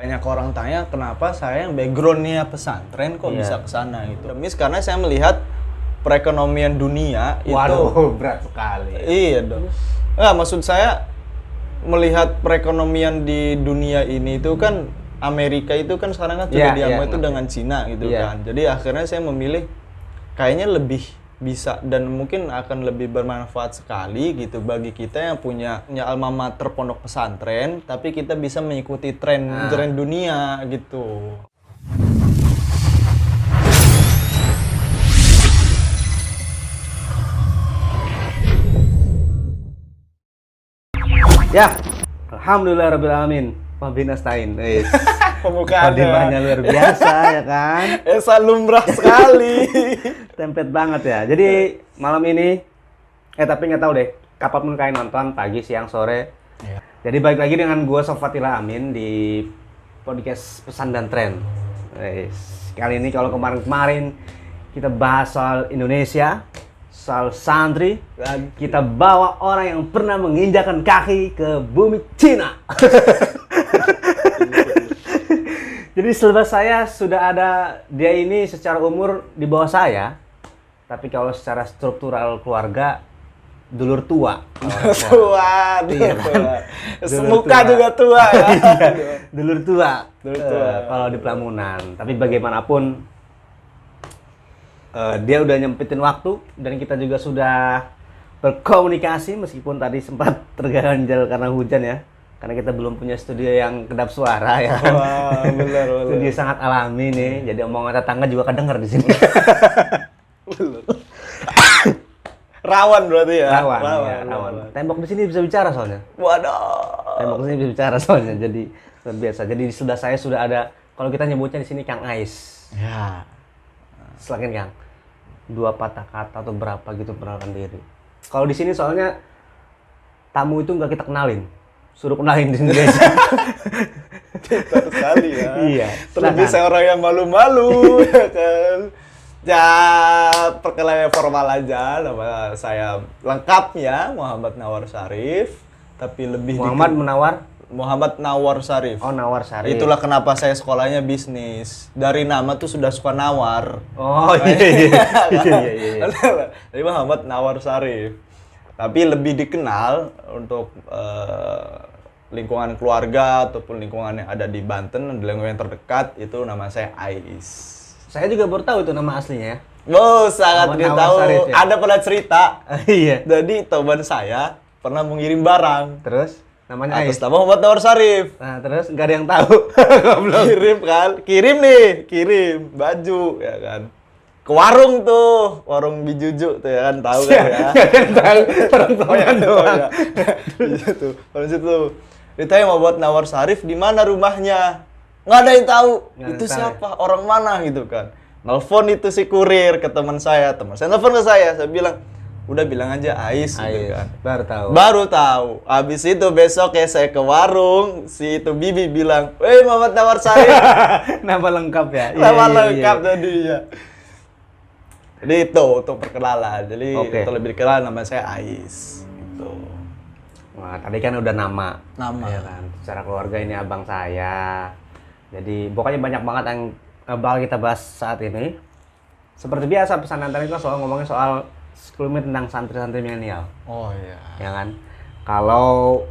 Banyak orang tanya kenapa saya yang backgroundnya pesantren kok Iya. bisa ke sana gitu. Demis karena saya melihat perekonomian dunia itu Waduh, berat sekali. Iya dong. Nggak, maksud saya melihat perekonomian di dunia ini itu kan Amerika itu kan sekarang kan sudah Iya, diamu iya, itu ngerti. dengan Cina gitu Iya. kan. Jadi akhirnya saya memilih kayaknya lebih bisa dan mungkin akan lebih bermanfaat sekali gitu bagi kita yang punya, punya alma mater pondok pesantren tapi kita bisa mengikuti tren Nah. tren dunia gitu. Ya, alhamdulillah rabbil alamin. Wabinastain. Eh, Pembukaannya Kodimahnya luar biasa ya kan. Esa lumrah sekali. Template banget ya. Jadi malam ini eh tapi nggak tahu deh kapan pun kalian nonton pagi, siang, sore. Iya. Jadi balik lagi dengan gue Sofatila Amin di podcast Pesan dan Tren. Kali ini kalau kemarin-kemarin kita bahas soal Indonesia, soal santri, Dan kita bawa orang yang pernah menginjakan kaki ke bumi Cina. Jadi selepas saya sudah ada dia ini secara umur di bawah saya, tapi kalau secara struktural keluarga dulur tua. tua, Iya kan? tua. Semuka tua. juga tua ya. Iya, dulur tua. Dulur tua. Eh, kalau di Pelamunan. Tapi bagaimanapun eh, dia udah nyempitin waktu dan kita juga sudah berkomunikasi meskipun tadi sempat terganjal karena hujan ya. Karena kita belum punya studio yang kedap suara ya kan. Wah, benar, benar. Studio sangat alami nih. Jadi omongan tetangga juga kedenger di sini. Rawan berarti ya. rawan, ya, rawan. Tembok di sini bisa bicara soalnya. Waduh. Tembok di sini bisa bicara soalnya. Jadi luar biasa. Jadi di sebelah saya sudah ada kalau kita nyebutnya di sini Kang Ais. Ya. Silakan Kang. Dua patah kata atau berapa gitu perkenalkan diri. Kalau di sini soalnya tamu itu nggak kita kenalin. Suruh kenalin di guys. Pintar sekali ya. Iya, Terlebih saya orang yang malu-malu ya kan. Ya, perkenalan formal aja nama saya lengkapnya Muhammad Nawar Sarif, tapi lebih Muhammad Menawar. Muhammad Nawar Sarif. Oh Nawar Sari. Itulah kenapa saya sekolahnya bisnis. Dari nama tuh sudah suka nawar. Oh iya iya. iya, iya, iya. Jadi Muhammad Nawar Sarif. Tapi lebih dikenal untuk eh, lingkungan keluarga ataupun lingkungan yang ada di Banten, di lingkungan yang terdekat itu nama saya Ais. Saya juga baru tahu itu nama aslinya ya. Oh, sangat dia tahu. Ya? Ada pernah cerita. iya. Jadi teman saya pernah mengirim barang Terus namanya Ais. atas nama Muhammad Nawar Sarif. Nah terus nggak ada yang tahu. Kirim kan kirim nih kirim baju ya kan ke warung tuh warung bijuju tuh ya kan tahu kan ya tahu. Orang tuanya doang. ya. di situ di situ ditanya mau buat nawar sarif di mana rumahnya nggak ada yang tahu Nggak ada itu yang tahu siapa orang mana gitu kan nelfon itu si kurir ke teman saya teman saya nelfon ke saya saya bilang udah bilang aja Ais, gitu kan Baru tahu. Baru tahu. Habis itu besok ya saya ke warung, si itu Bibi bilang, "Weh, Muhammad Nawar Sarif." Nama lengkap ya. Iya, Nama iya, iya. lengkap tadi ya. Jadi itu untuk perkenalan. Jadi Oke. untuk lebih dikenal nama saya Ais. Gitu. Wah, tadi kan udah nama. Nama. Ya kan. Secara keluarga ini abang saya. Jadi pokoknya banyak banget yang eh, bakal kita bahas saat ini. Seperti biasa pesan antar itu soal ngomongin soal sekelumit tentang santri-santri milenial, Oh iya. ya kan? Kalau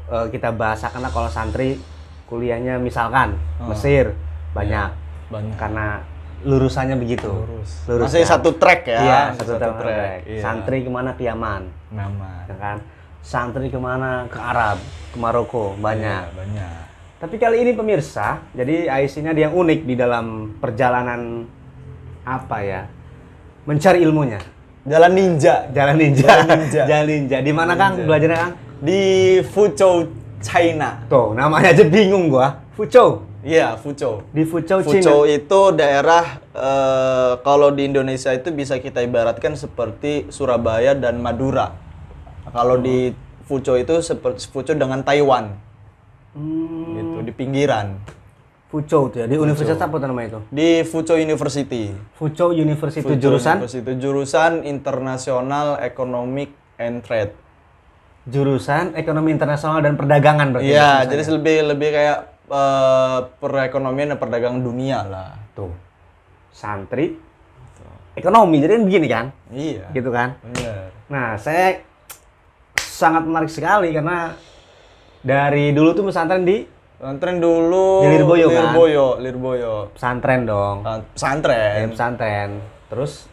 eh, kita bahasakan kalau santri kuliahnya misalkan Oh. Mesir banyak Banyak. karena lurusannya begitu. Lurus. Lurus, Masih kan? satu track ya. Iya, Masih satu, track. Iya. Santri ke mana ke Yaman, Nama. ya kan? Santri ke mana ke Arab, ke Maroko, banyak. Iya, banyak. Tapi kali ini pemirsa, jadi Ais ini ada yang unik di dalam perjalanan apa ya? Mencari ilmunya. Jalan ninja Jalan ninja. Jalan ninja. Jalan ninja. Di mana Kang belajarnya Kang? di Fuzhou, China. Tuh, namanya aja bingung gua. Fuzhou. Iya, Fuzhou. Di Fuzhou, Fuzhou Cina. itu daerah eh, kalau di Indonesia itu bisa kita ibaratkan seperti Surabaya dan Madura. Kalau di Fuzhou itu seperti Fuzhou dengan Taiwan, Hmm, gitu di pinggiran. Fuzhou tuh ya. Di universitas apa namanya itu? Di Fuzhou University. Fuzhou University Fuzhou jurusan University jurusan International Economic and Trade. jurusan ekonomi internasional dan perdagangan berarti. Iya, jadi lebih lebih kayak eh, perekonomian dan perdagangan dunia lah. Tuh. Santri ekonomi jadi kan begini kan? Iya. Gitu kan? Bener. Nah, saya sangat menarik sekali karena dari dulu tuh pesantren di Pesantren dulu. Di Lirboyo, kan? Lirboyo, Lirboyo. pesantren dong. Dari Pesantren. pesantren. Terus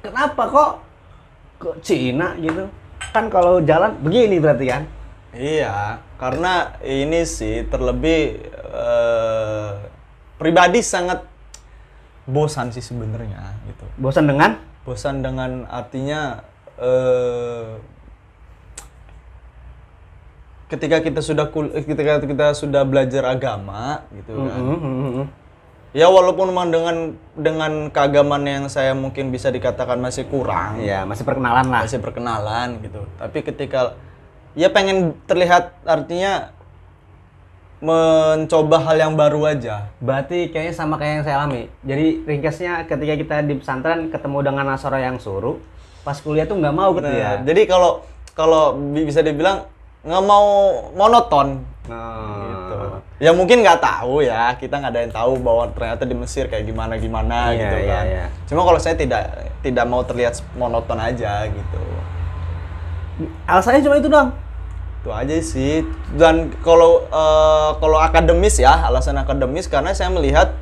kenapa kok ke Cina gitu? Kan kalau jalan begini berarti kan? Iya, karena ini sih terlebih eh, pribadi sangat bosan sih sebenarnya gitu. Bosan dengan Bosan dengan artinya eh, ketika kita sudah kul eh, ketika kita sudah belajar agama gitu kan. Mhm, mhm, mhm. Ya walaupun memang dengan dengan keagamaan yang saya mungkin bisa dikatakan masih kurang, Iya, masih perkenalan lah. masih perkenalan gitu. Tapi ketika ya pengen terlihat artinya mencoba hal yang baru aja. Berarti kayaknya sama kayak yang saya alami. Jadi ringkasnya ketika kita di pesantren ketemu dengan Nasoro yang suruh, pas kuliah tuh nggak mau gitu ya. Nah, Jadi kalau kalau bi- bisa dibilang nggak mau monoton gitu. Oh. Ya mungkin nggak tahu ya, kita nggak ada yang tahu bahwa ternyata di Mesir kayak gimana gimana Iya, gitu iya, kan. iya. Cuma kalau saya tidak tidak mau terlihat monoton aja gitu. Alasannya cuma itu dong. Itu aja sih. Dan kalau eh, kalau akademis ya, alasan akademis karena saya melihat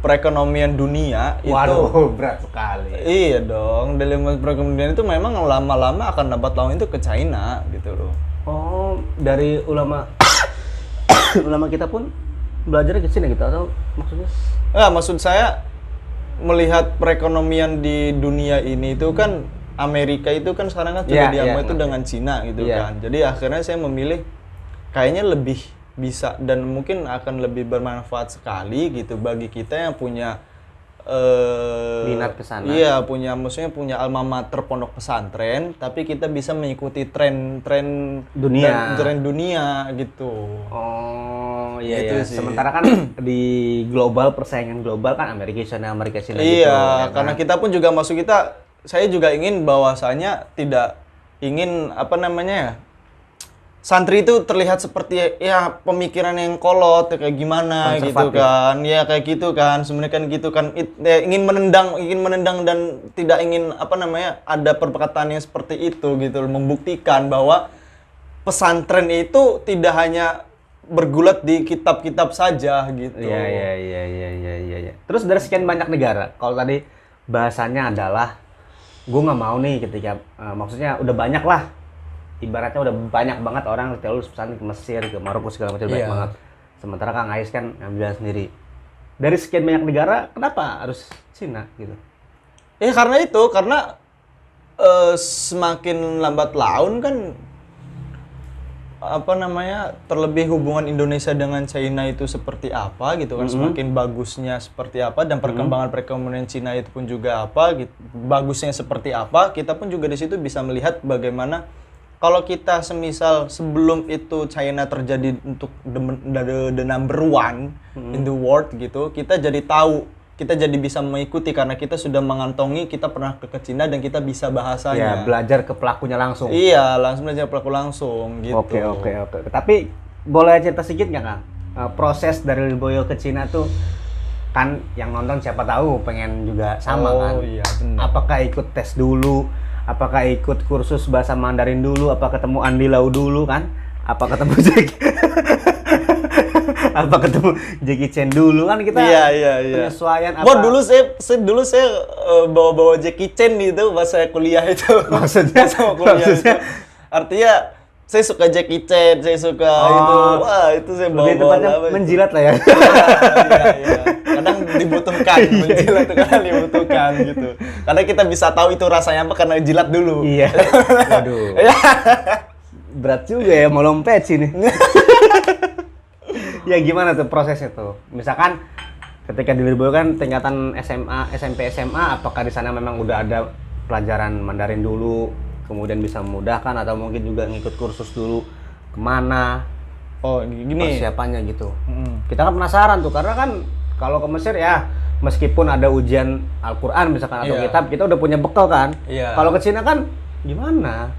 perekonomian dunia itu Waduh, berat sekali. Iya dong, dalam perekonomian itu memang lama-lama akan lambat laun itu ke China gitu loh. Oh, dari ulama ulama kita pun belajarnya ke sini gitu atau maksudnya? Nah, maksud saya melihat perekonomian di dunia ini itu kan Amerika itu kan sekarang kan sudah Iya, diambil iya, itu ngerti. dengan Cina gitu Iya. kan. Jadi akhirnya saya memilih kayaknya lebih bisa dan mungkin akan lebih bermanfaat sekali gitu bagi kita yang punya eh Minat ke sana. Iya, punya maksudnya punya alma mater pondok pesantren, tapi kita bisa mengikuti tren-tren Dunia. tren dunia gitu. Oh, iya Gitu iya. sih. Sementara kan di global persaingan global kan Amerika China Amerika China iya, gitu. ya kan? karena kita pun juga masuk kita, saya juga ingin bahwasanya tidak ingin apa namanya ya, santri itu terlihat seperti ya pemikiran yang kolot ya kayak gimana gitu kan, ya kayak gitu kan, sebenarnya kan gitu kan, It- ya, ingin menendang, ingin menendang dan tidak ingin apa namanya ada perkataan yang seperti itu gitu, membuktikan bahwa pesantren itu tidak hanya bergulat di kitab-kitab saja gitu. Iya iya iya iya iya iya. iya. Terus dari sekian banyak negara, kalau tadi bahasanya adalah gue nggak mau nih ketika eh, maksudnya udah banyak lah ibaratnya udah banyak banget orang ketika lulus pesantren ke Mesir ke Maroko segala macam banyak Iya. banget. Sementara Kang Ais kan ngambil sendiri. Dari sekian banyak negara, kenapa harus Cina gitu? Ya karena itu, karena eh, semakin lambat laun kan apa namanya terlebih hubungan Indonesia dengan China itu seperti apa gitu kan semakin bagusnya seperti apa dan perkembangan perekonomian Cina itu pun juga apa gitu bagusnya seperti apa kita pun juga di situ bisa melihat bagaimana kalau kita semisal sebelum itu China terjadi untuk the, the, the number one in the world gitu kita jadi tahu kita jadi bisa mengikuti karena kita sudah mengantongi kita pernah ke, ke Cina dan kita bisa Ya bahasanya belajar ke pelakunya langsung. iya langsung belajar pelaku langsung gitu Oke oke oke. Tapi boleh cerita sedikit nggak kang? Eh, proses dari Lirboyo ke Cina tuh kan yang nonton siapa tahu pengen juga sama Oh, kan? iya, benar. Apakah ikut tes dulu? Apakah ikut kursus bahasa Mandarin dulu? Apa ketemu Andi Lau dulu kan? Apa ketemu Jackie? apa ketemu Jackie Chan dulu kan kita Iya iya iya. penyesuaian apa? Wah dulu saya, saya dulu saya eh, bawa-bawa Jackie Chan gitu pas saya kuliah itu. Maksudnya? sama kuliah Maksudnya? itu. Artinya saya suka Jackie Chan, saya suka Oh. itu. Wah itu saya lebih bawa-bawa tepatnya apa itu. menjilat lah ya. iya, iya. Kadang dibutuhkan, menjilat itu kadang dibutuhkan gitu. Karena kita bisa tahu itu rasanya apa karena jilat dulu. iya. Waduh. Berat juga ya mau lompet sini. ya gimana tuh prosesnya tuh? Misalkan ketika di Lirboyo kan tingkatan SMA, SMP, SMA, apakah di sana memang udah ada pelajaran Mandarin dulu, kemudian bisa memudahkan atau mungkin juga ngikut kursus dulu ke mana Oh gini. persiapannya gitu? Mm. Kita kan penasaran tuh karena kan kalau ke Mesir ya meskipun ada ujian Al-Qur'an misalkan atau Iya. kitab kita udah punya bekal kan. Iya. Kalau ke Cina kan gimana?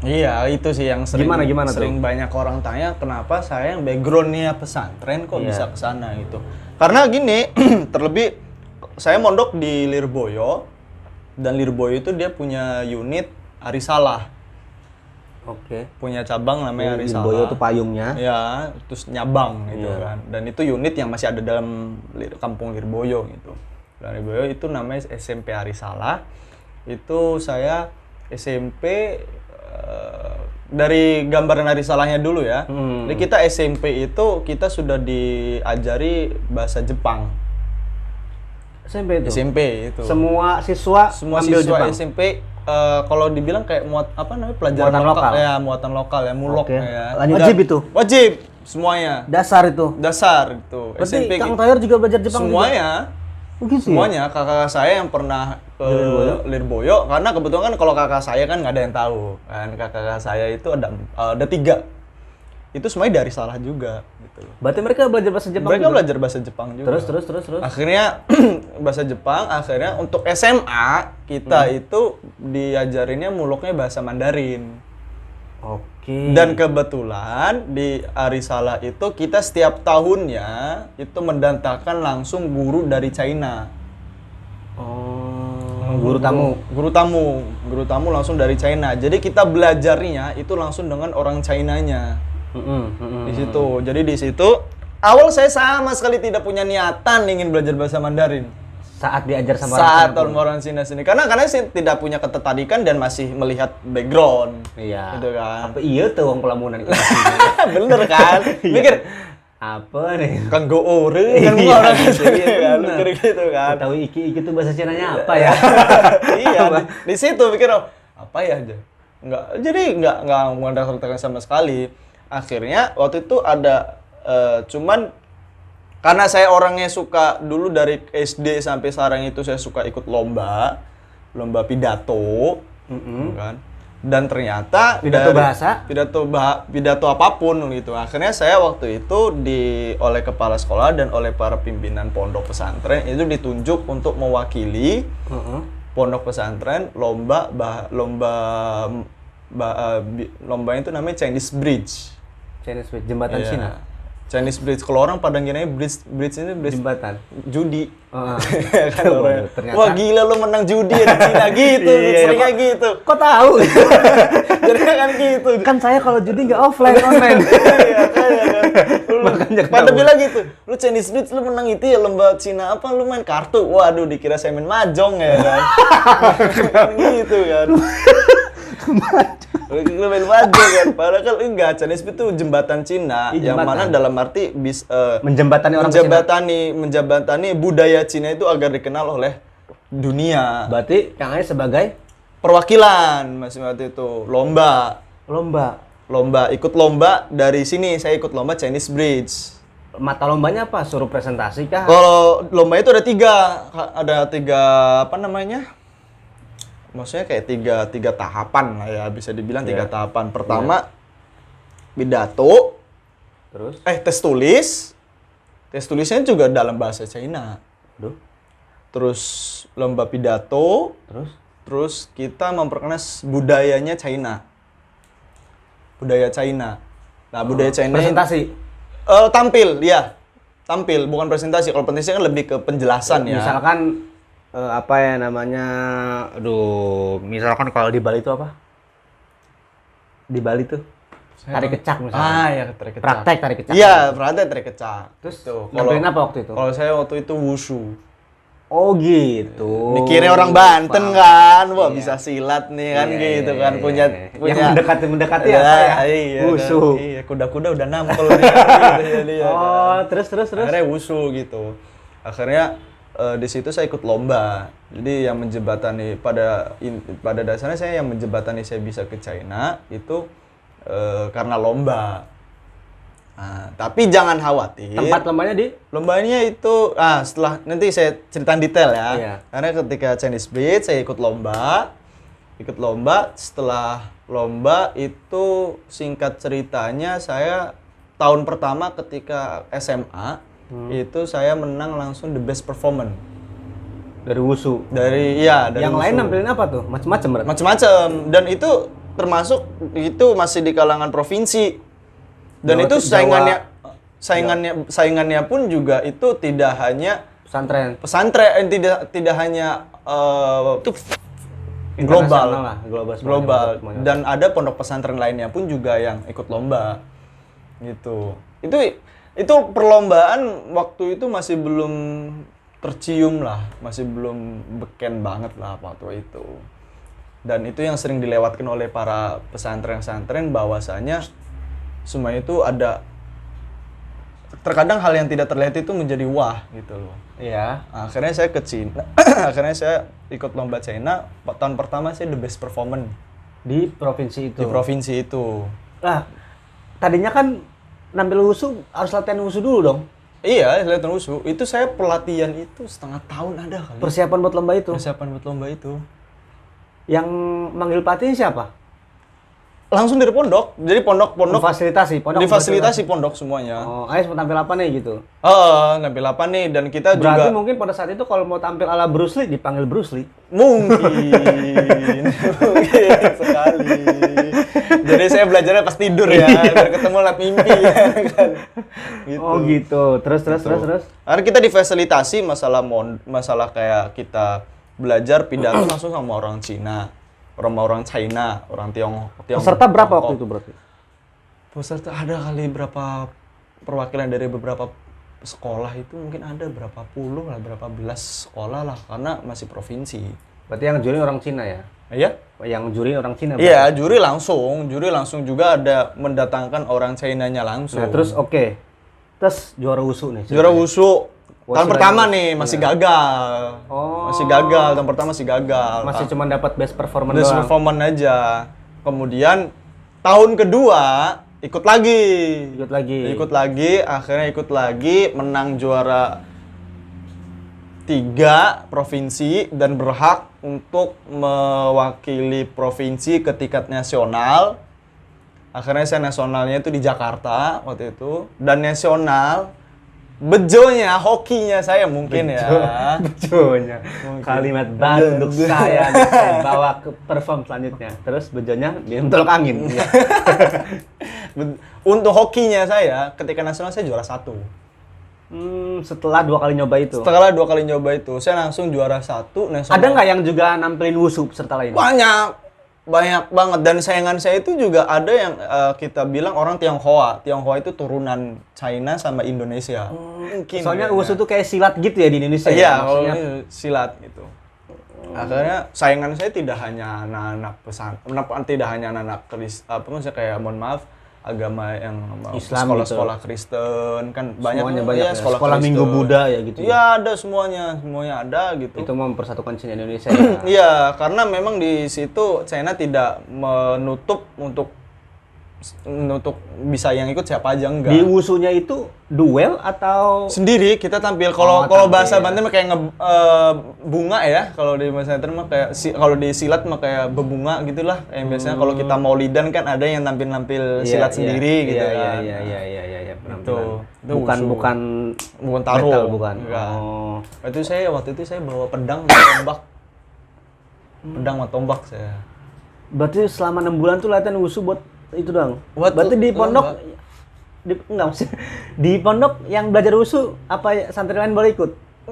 Iya, itu sih yang sering Gimana, gimana tuh? sering banyak orang tanya kenapa saya yang backgroundnya pesantren kok Iya. bisa ke sana gitu. Karena gini, terlebih saya mondok di Lirboyo dan Lirboyo itu dia punya unit Arisalah, Oke. punya cabang namanya Arisalah. Boyo itu payungnya. Ya, terus nyabang gitu Iya. kan. Dan itu unit yang masih ada dalam kampung Lirboyo gitu. Dan Lirboyo itu namanya SMP Arisalah. Itu saya SMP eh, dari gambaran Arisalahnya dulu ya. Hmm. Jadi kita SMP itu kita sudah diajari bahasa Jepang. SMP itu. SMP itu. Semua siswa Semua siswa Jepang. SMP eh, kalau dibilang kayak muat apa namanya pelajaran Muatan lokal. ya muatan lokal ya mulok Oke. ya. Lanjut. Wajib itu? Wajib semuanya Dasar itu. dasar itu Berarti SMP Kang gitu. Tahir juga belajar Jepang semuanya juga? Oh, gitu ya? semuanya kakak saya yang pernah ke Lirboyo. karena kebetulan kan kalau kakak saya kan nggak ada yang tahu kan kakak saya itu ada eh, ada tiga itu semuanya dari salah juga gitu loh. Berarti mereka belajar bahasa Jepang mereka juga? belajar bahasa Jepang juga Terus terus terus terus. akhirnya bahasa Jepang akhirnya untuk SMA kita Hmm. itu diajarinnya muluknya bahasa Mandarin Oke. dan kebetulan di Arisala itu kita setiap tahunnya itu mendatangkan langsung guru dari China oh, guru tamu. guru tamu guru tamu langsung dari China jadi kita belajarnya itu langsung dengan orang Chinanya. Di situ. Jadi di situ awal saya sama sekali tidak punya niatan ingin belajar bahasa Mandarin. Saat diajar sama saat orang orang Cina sini. Karena karena saya tidak punya ketertarikan dan masih melihat background. Iya. gitu kan. Apa iya tuh wong pelamunan itu? bener kan? Mikir Apa nih? kan go ore kan Iya, orang iya, gitu kan? Mikir gitu kan. Tahu iki iki tuh bahasa Cina-nya apa ya? iya di, di situ mikir oh, apa ya aja nggak jadi nggak nggak mendaftarkan sama sekali akhirnya waktu itu ada eh, cuman karena saya orangnya suka dulu dari SD sampai sekarang itu saya suka ikut lomba lomba pidato kan dan ternyata Pidato bahasa? pidato bah- pidato apa pun gitu akhirnya saya waktu itu di oleh kepala sekolah dan oleh para pimpinan pondok pesantren itu ditunjuk untuk mewakili Heeh. pondok pesantren lomba bah, lomba ba- eh, bi- lomba itu namanya Chinese Bridge Chinese Wait, jembatan Iya. Cina. Chinese Bridge kalau orang pada ngiranya bridge bridge ini bridge Jembatan. judi. Heeh. kan orang, Ternyata- wah gila lo menang judi ya di Cina. Gitu Iya, iya, seringnya gitu. Kok tahu? jadi kan gitu. Kan saya kalau judi nggak offline online. iya kan ya kan. Lu- Makanya pada bilang gitu lu Chinese Bridge lu menang itu ya lomba Cina apa? Lu main kartu? Waduh dikira saya main mahjong ya kan. Gitu kan lu main mahjong kan? Padahal kan enggak Chinese Bridge itu jembatan Cina Iya, yang mana dalam arti bis eh, Menjembatani orang Cina. menjembatani menjembatani budaya Cina itu agar dikenal oleh dunia. Berarti Kang Ais sebagai? Perwakilan masih waktu itu. Lomba. Lomba. lomba. Ikut lomba dari sini saya ikut lomba Chinese Bridge. Mata lombanya apa? Suruh presentasi kah? kalau lomba itu ada tiga. Ada tiga apa namanya maksudnya kayak tiga tiga tahapan lah ya bisa dibilang tiga Iya. tahapan pertama pidato Terus? eh tes tulis tes tulisnya juga dalam bahasa China Aduh. terus lomba pidato Terus? terus kita memperkenalkan budayanya China budaya China nah budaya China ini- Presentasi. Eh, tampil, ya. Tampil, bukan presentasi. Kalau presentasi kan lebih ke penjelasan ya. Misalkan eh, apa ya namanya? Aduh, misalkan kalau di Bali itu apa? Di Bali tuh tarik kecak misalkan. Ah, ya tarik kecak. Praktek tarik kecak. Iya, praktek tarik kecak. Terus Tuh, nampilin apa waktu itu? Kalau saya waktu itu wushu. Oh gitu. Dikira orang Banten Paham. kan, wah Iya. bisa silat nih kan Iya, gitu iya, kan iya, punya iya. punya Yang mendekati mendekati Ya, apa ya? Iya, Wushu. kan, Iya, kuda-kuda udah nampel nih. gitu, jadi, ya kan. Oh, terus terus terus. akhirnya wushu gitu akhirnya eh, di situ saya ikut lomba. Jadi yang menjembatani pada in- pada dasarnya saya yang menjembatani saya bisa ke China itu eh, karena lomba. Nah, tapi jangan khawatir. Tempat lombanya di? Lombanya itu ah setelah nanti saya cerita detail ya. Iya. karena ketika Chinese Bridge saya ikut lomba. Ikut lomba. Setelah lomba itu singkat ceritanya saya tahun pertama ketika SMA Hmm. itu saya menang langsung the best performance dari wusu. dari iya dari Yang lain wushu. nampilin apa tuh? Macem-macem berarti. macam-macam dan itu termasuk itu masih di kalangan provinsi. Dan Jawa- itu Jawa- saingannya saingannya saingannya pun juga itu tidak hanya Pesantren. pesantren eh, tidak tidak hanya eh, itu global lah, global global semuanya. dan ada pondok pesantren lainnya pun juga yang ikut lomba gitu itu itu perlombaan waktu itu masih belum tercium lah masih belum beken banget lah waktu itu dan itu yang sering dilewatkan oleh para pesantren-pesantren bahwasanya semua itu ada terkadang hal yang tidak terlihat itu menjadi wah gitu loh Iya. akhirnya saya ke Cina akhirnya saya ikut lomba China tahun pertama saya the best performance Di provinsi itu. di provinsi itu Lah, tadinya kan nampil wusu harus latihan wusu dulu dong. iya latihan wusu itu saya pelatihan itu setengah tahun ada kali Persiapan buat lomba itu. persiapan buat lomba itu Yang manggil pelatih siapa? Langsung dari pondok jadi pondok pondok Memfasilitasi, pondok difasilitasi pondok semuanya Oh, ayo mau tampil apa nih gitu. oh nampil apa nih dan kita Berarti juga mungkin pada saat itu kalau mau tampil ala Bruce Lee dipanggil Bruce Lee. mungkin mungkin sekali jadi saya belajarnya pas tidur ya biar ketemu lab mimpi ya kan gitu. Oh gitu. Terus terus terus terus. Karena kita difasilitasi masalah mon masalah kayak kita belajar pidato langsung sama orang Cina, orang orang China, orang Tiongkok. Tiongkok Peserta berapa waktu itu berarti? Peserta ada kali berapa perwakilan dari beberapa sekolah itu mungkin ada berapa puluh lah, berapa belas sekolah lah karena masih provinsi. Berarti yang juri orang Cina ya? Iya? Yang juri orang Cina. Iya, juri langsung, juri langsung juga ada mendatangkan orang Chinanya langsung. Nah, terus oke. Terus juara wusu nih. Juara wusu tahun pertama nih masih gagal. Oh. Masih gagal, tahun pertama masih gagal. Masih cuma dapat best performance Best doang. performance aja. Kemudian tahun kedua ikut lagi. Ikut lagi. Ikut lagi, akhirnya ikut lagi menang juara tiga provinsi dan berhak untuk mewakili provinsi ke tingkat nasional. Akhirnya saya nasionalnya itu di Jakarta waktu itu dan nasional bejonya hokinya saya mungkin ya. Bejonya. Kalimat baru untuk saya. bawa ke perform selanjutnya. Terus bejonya dientolok angin. Iya. Be- Untuk hokinya saya ketika nasional saya juara satu. Hmm, setelah dua kali nyoba itu. Setelah dua kali nyoba itu saya langsung juara satu nasional. Ada nggak yang juga nampilin wusu peserta lain? Banyak, banyak banget. Dan sayangan saya itu juga ada yang eh, kita bilang orang Tionghoa. Tionghoa itu turunan China sama Indonesia. Mungkin. Soalnya kayaknya. wusu tuh kayak silat gitu ya di Indonesia. ya? Iya, Maksudnya ini silat gitu. Akhirnya sayangan saya tidak hanya anak-anak pesan, tidak hanya anak-anak apa maksudnya kayak mohon maaf agama yang Islam sekolah-sekolah Kristen kan banyak semuanya ya, banyak ya. sekolah, Sekolah Kristen. Minggu Buddha ya gitu. Iya ada semuanya, semuanya ada gitu. Itu mempersatukan Cina Indonesia ya. Iya, karena memang di situ China tidak menutup untuk untuk bisa yang ikut siapa aja enggak. Di wusunya itu duel atau Sendiri kita tampil kalau Oh, kalau tampil. bahasa Banten mah kayak nge, bunga ya. Kalau di bahasa Banten mah kayak si, kalau di silat mah kayak bebunga gitulah. Yang biasanya kalau kita mau lidan kan ada yang Iya, nampil-nampil silat iya, sendiri iya, gitu iya, kan. Iya iya iya iya iya Itu, bukan wusu. bukan Bukan taruh. metal, bukan. Enggak. Oh. Itu saya waktu itu saya bawa pedang sama tombak. Pedang sama tombak saya. Berarti selama enam bulan tuh latihan wusu buat itu doang. Buat Berarti di lomba. pondok di enggak di pondok yang belajar wusu apa ya, santri lain boleh ikut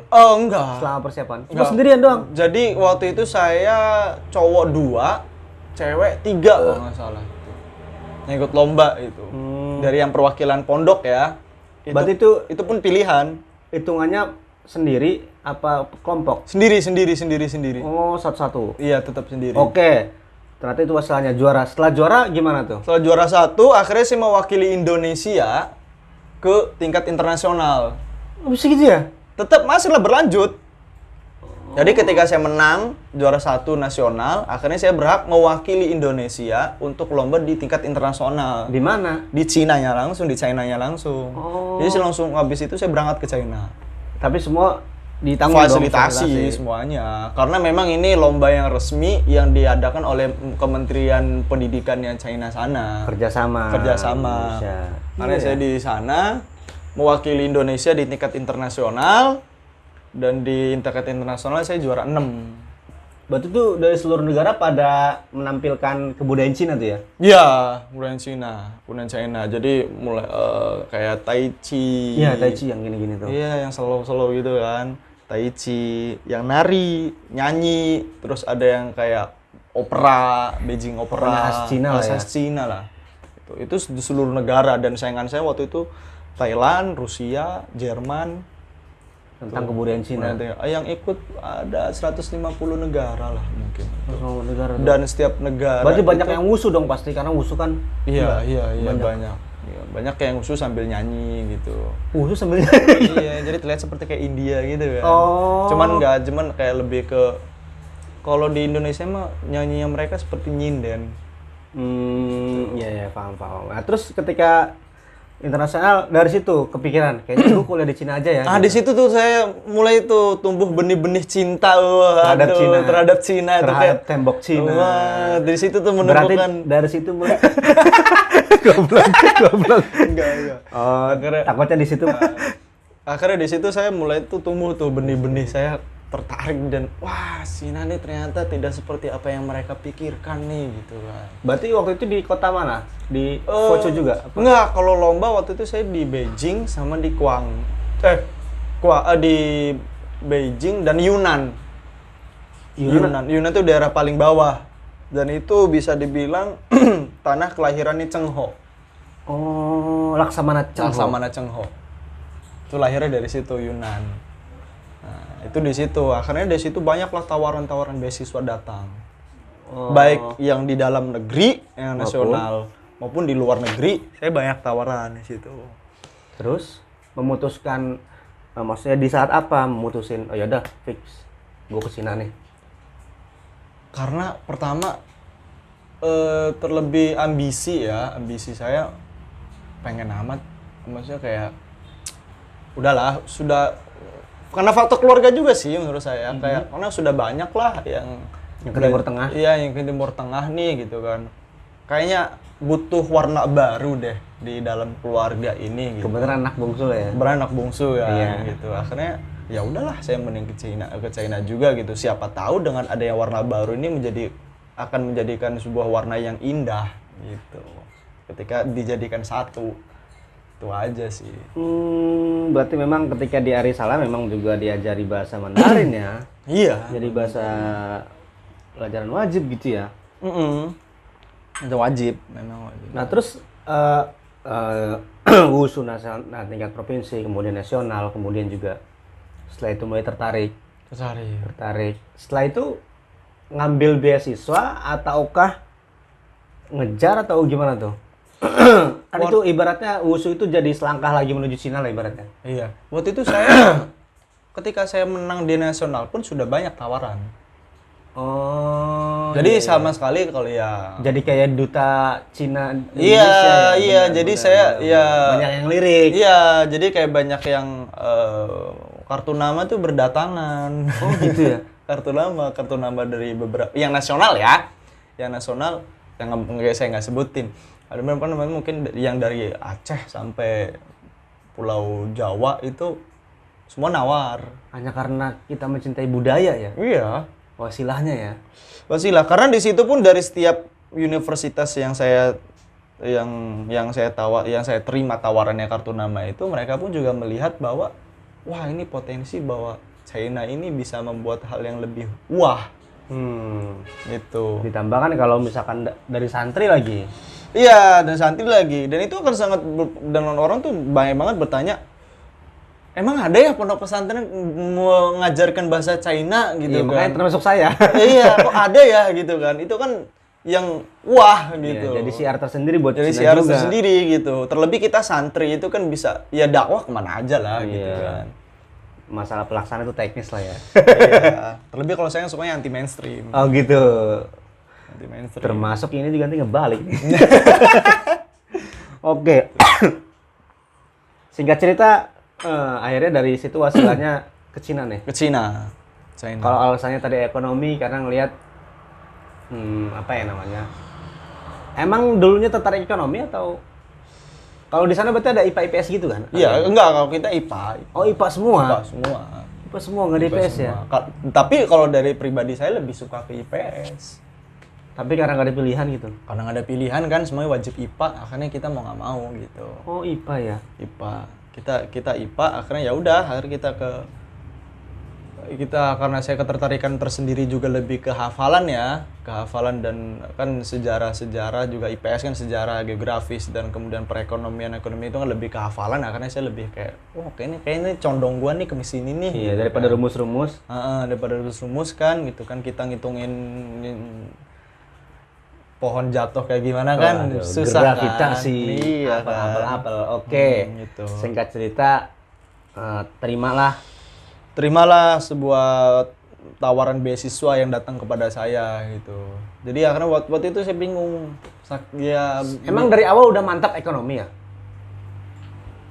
Oh, enggak. selama persiapan? Enggak. sendirian doang. Jadi waktu itu saya cowok dua, cewek tiga kalau nggak salah. Yang ikut lomba itu. Dari yang perwakilan pondok ya. Itu, Berarti itu itu pun pilihan. hitungannya sendiri apa kelompok? Sendiri, sendiri, sendiri, sendiri. Oh, satu-satu. Iya, tetap sendiri. Oke. Ternyata itu hasilnya juara. Setelah juara gimana tuh? Setelah juara satu, akhirnya saya mewakili Indonesia ke tingkat internasional. Oh, bisa gitu ya? Tetap masih lah berlanjut. Jadi ketika saya menang juara satu nasional, akhirnya saya berhak mewakili Indonesia untuk lomba di tingkat internasional. Di mana? di Cina-nya langsung, di China-nya langsung. Oh. Jadi saya langsung habis itu saya berangkat ke China. Tapi semua ditanggung dong, Fasilitasi semuanya. Karena memang ini lomba yang resmi yang diadakan oleh Kementerian Pendidikan yang China sana. Kerjasama. Kerjasama. Indonesia. Karena Iya. saya di sana mewakili Indonesia di tingkat internasional dan di tingkat internasional saya juara 6. Berarti tuh dari seluruh negara pada menampilkan kebudayaan Cina tuh ya? Iya, budaya Cina, budaya China. Jadi mulai eh, kayak Tai Chi. Iya, Tai Chi yang gini-gini tuh. Iya, yang slow-slow gitu kan. Tai Chi, yang nari, nyanyi, terus ada yang kayak opera, Beijing opera. Pokoknya khas Cina lah ya. khas Cina lah. Itu, itu di seluruh negara dan saingan saya waktu itu Thailand, Rusia, Jerman. Tentang kebudayaan Cina. Yang ikut ada 150 negara lah mungkin. Negara. Dan setiap negara Berarti banyak itu- yang wusu dong pasti karena wusu kan Iya, iya, iya banyak. Iya, banyak yang khusus sambil nyanyi gitu. wusu sambil iya, jadi terlihat seperti kayak India gitu kan. Oh. Cuman nggak, cuman kayak lebih ke kalau di Indonesia mah nyanyinya mereka seperti nyinden. Hmm, iya ya paham paham. Nah, terus ketika internasional dari situ kepikiran kayaknya gue kuliah di Cina aja ya. Ah, di situ tuh saya mulai tuh tumbuh benih-benih cinta wah, Terhadap aduh, Cina. terhadap Cina terhadap kayak tembok Cina. Wah, dari situ tuh Berarti menemukan dari situ mulai goblok goblok. enggak, enggak. Oh, Akhirnya- takutnya di situ. akhirnya di situ saya mulai tuh tumbuh tuh benih-benih saya tertarik dan wah Cina nih ternyata tidak seperti apa yang mereka pikirkan nih gitu kan. Berarti waktu itu di kota mana? Di Focho juga? Enggak, kalau lomba waktu itu saya di Beijing sama di Kuang. Eh, Kua, eh, di Beijing dan Yunnan. Yunnan. Yunnan itu daerah paling bawah. Dan itu bisa dibilang tanah kelahirannya Cheng Ho. Oh, Laksamana Cheng Ho. Laksamana Cheng Ho. Itu lahirnya dari situ Yunnan. Nah, itu di situ. Akhirnya dari situ banyaklah tawaran-tawaran beasiswa datang. Oh. Baik yang di dalam negeri, yang nasional maupun di luar negeri, saya banyak tawaran di situ. Terus memutuskan eh, maksudnya di saat apa memutusin oh yaudah fix gue ke Cina nih. Karena pertama eh, terlebih ambisi ya, ambisi saya pengen amat, maksudnya kayak udahlah sudah karena faktor keluarga juga sih menurut saya kayak karena sudah banyak lah yang Yang ke Timur Tengah. Iya yang ke Timur Tengah nih gitu kan. Kayaknya butuh warna baru deh di dalam keluarga ini gitu. Kebetulan anak bungsu ya. beranak bungsu ya Iya. gitu akhirnya ya udahlah saya mending ke China ke China juga gitu siapa tahu dengan adanya warna baru ini menjadi akan menjadikan sebuah warna yang indah gitu ketika dijadikan satu itu aja sih Hmm, berarti memang ketika di Arisala memang juga diajari bahasa Mandarin ya. iya Jadi bahasa pelajaran wajib gitu ya. Mm-mm. itu wajib memang wajib Nah terus eh eh, wusu nasional, nah, tingkat provinsi, kemudian nasional, kemudian juga setelah itu mulai tertarik, Kesari. tertarik. Setelah itu ngambil beasiswa ataukah ngejar atau gimana tuh? Kan itu ibaratnya wusu itu jadi selangkah lagi menuju Cina lah ibaratnya. iya waktu itu saya ketika saya menang di nasional pun sudah banyak tawaran Oh. jadi sama sekali kalau ya jadi kayak duta Cina Iya, Indonesia ya, iya. benar, Jadi benar, saya, benar, ya. banyak yang lirik. Iya, jadi kayak banyak yang eh, kartu nama tuh berdatangan. Oh gitu ya. kartu nama, kartu nama dari beberapa yang nasional ya. Yang nasional yang nggak- saya nggak sebutin. Ada beberapa namanya mungkin yang dari Aceh sampai Pulau Jawa itu semua nawar. Hanya karena kita mencintai budaya ya. Iya. Wasilahnya ya. Pastilah karena di situ pun dari setiap universitas yang saya yang yang saya tawa yang saya terima tawarannya kartu nama itu mereka pun juga melihat bahwa wah ini potensi bahwa China ini bisa membuat hal yang lebih wah Hmm. gitu. Ditambahkan kalau misalkan da- dari santri lagi. Iya dan santri lagi dan itu akan sangat ber- dan orang tuh banyak banget bertanya emang ada ya pondok pesantren mau ngajarkan bahasa China gitu Iya, makanya kan? termasuk saya. iya kok ada ya gitu kan itu kan yang wah gitu Iya, jadi siar tersendiri buat jadi siar juga. sendiri gitu terlebih kita santri itu kan bisa ya dakwah ke mana aja lah gitu Iya. kan Masalah pelaksanaan itu teknis lah ya. iya. terlebih kalau saya sukanya anti mainstream oh gitu. Anti mainstream Termasuk ini juga nanti ngebalik. Oke. Singkat cerita, eh, akhirnya dari situ wasilahnya ke Cina nih. ke Cina China Kalau alasannya tadi ekonomi karena ngelihat hmm, apa ya namanya? Emang dulunya tertarik ekonomi atau kalau di sana berarti ada IPA IPS gitu kan? iya enggak kalau kita IPA Oh IPA semua. IPA semua IPA semua nggak di IPS ya? semua. Ka- Tapi kalau dari pribadi saya lebih suka ke IPS. Tapi karena nggak ada pilihan gitu. Karena nggak ada pilihan kan semuanya wajib IPA, akhirnya kita mau nggak mau gitu. Oh IPA ya? IPA. Kita kita IPA, akhirnya ya udah, akhirnya kita ke kita karena saya ketertarikan tersendiri juga lebih ke hafalan ya, ke hafalan dan kan sejarah-sejarah juga IPS kan sejarah geografis dan kemudian perekonomian ekonomi itu kan lebih ke hafalan, akhirnya saya lebih kayak, oh kayaknya kayaknya condong gua nih ke sini nih. Iya daripada rumus-rumus. Heeh, daripada rumus-rumus kan gitu kan kita ngitungin pohon jatuh kayak gimana kan Waduh, susah gravitasi. kan iya apel, kan apel, apel. Oke. Hmm, gitu. Singkat cerita, eh, terimalah. terimalah sebuah tawaran beasiswa yang datang kepada saya gitu jadi akhirnya waktu, waktu itu saya bingung Sak- ya Emang dari awal udah mantap ekonomi ya?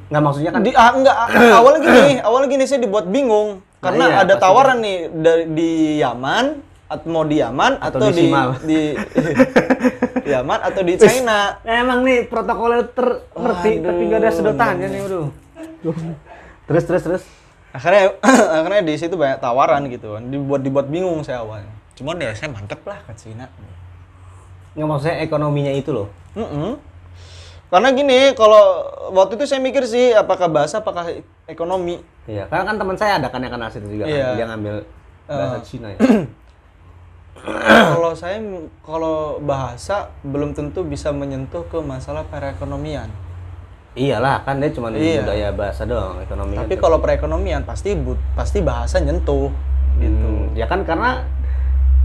Nggak maksudnya kan? di, ah, enggak ah, awalnya gini awalnya gini saya dibuat bingung karena iya, ada tawaran nih dari di Yaman atau mau di Yaman Atau atau, di di di, Yaman atau di China Emang nih protokolnya termengerti, tapi nggak ada sedotannya nih, waduh. Terus terus terus. akhirnya akhirnya di situ banyak tawaran gitu kan dibuat dibuat bingung saya awalnya cuman ya saya mantep lah ke Cina Nggak maksudnya ekonominya itu loh. Mm-mm. karena gini kalau waktu itu saya mikir sih apakah bahasa apakah ekonomi Iya, karena kan teman saya ada kan yang kenal situ juga Iya. kan. Dia ngambil bahasa Eh. Cina ya. kalau saya kalau bahasa belum tentu bisa menyentuh ke masalah perekonomian Iyalah, kan dia cuma Iya. budaya bahasa doang, ekonomi. tapi kan. kalau perekonomian pasti but, pasti bahasa nyentuh gitu Hmm, ya kan karena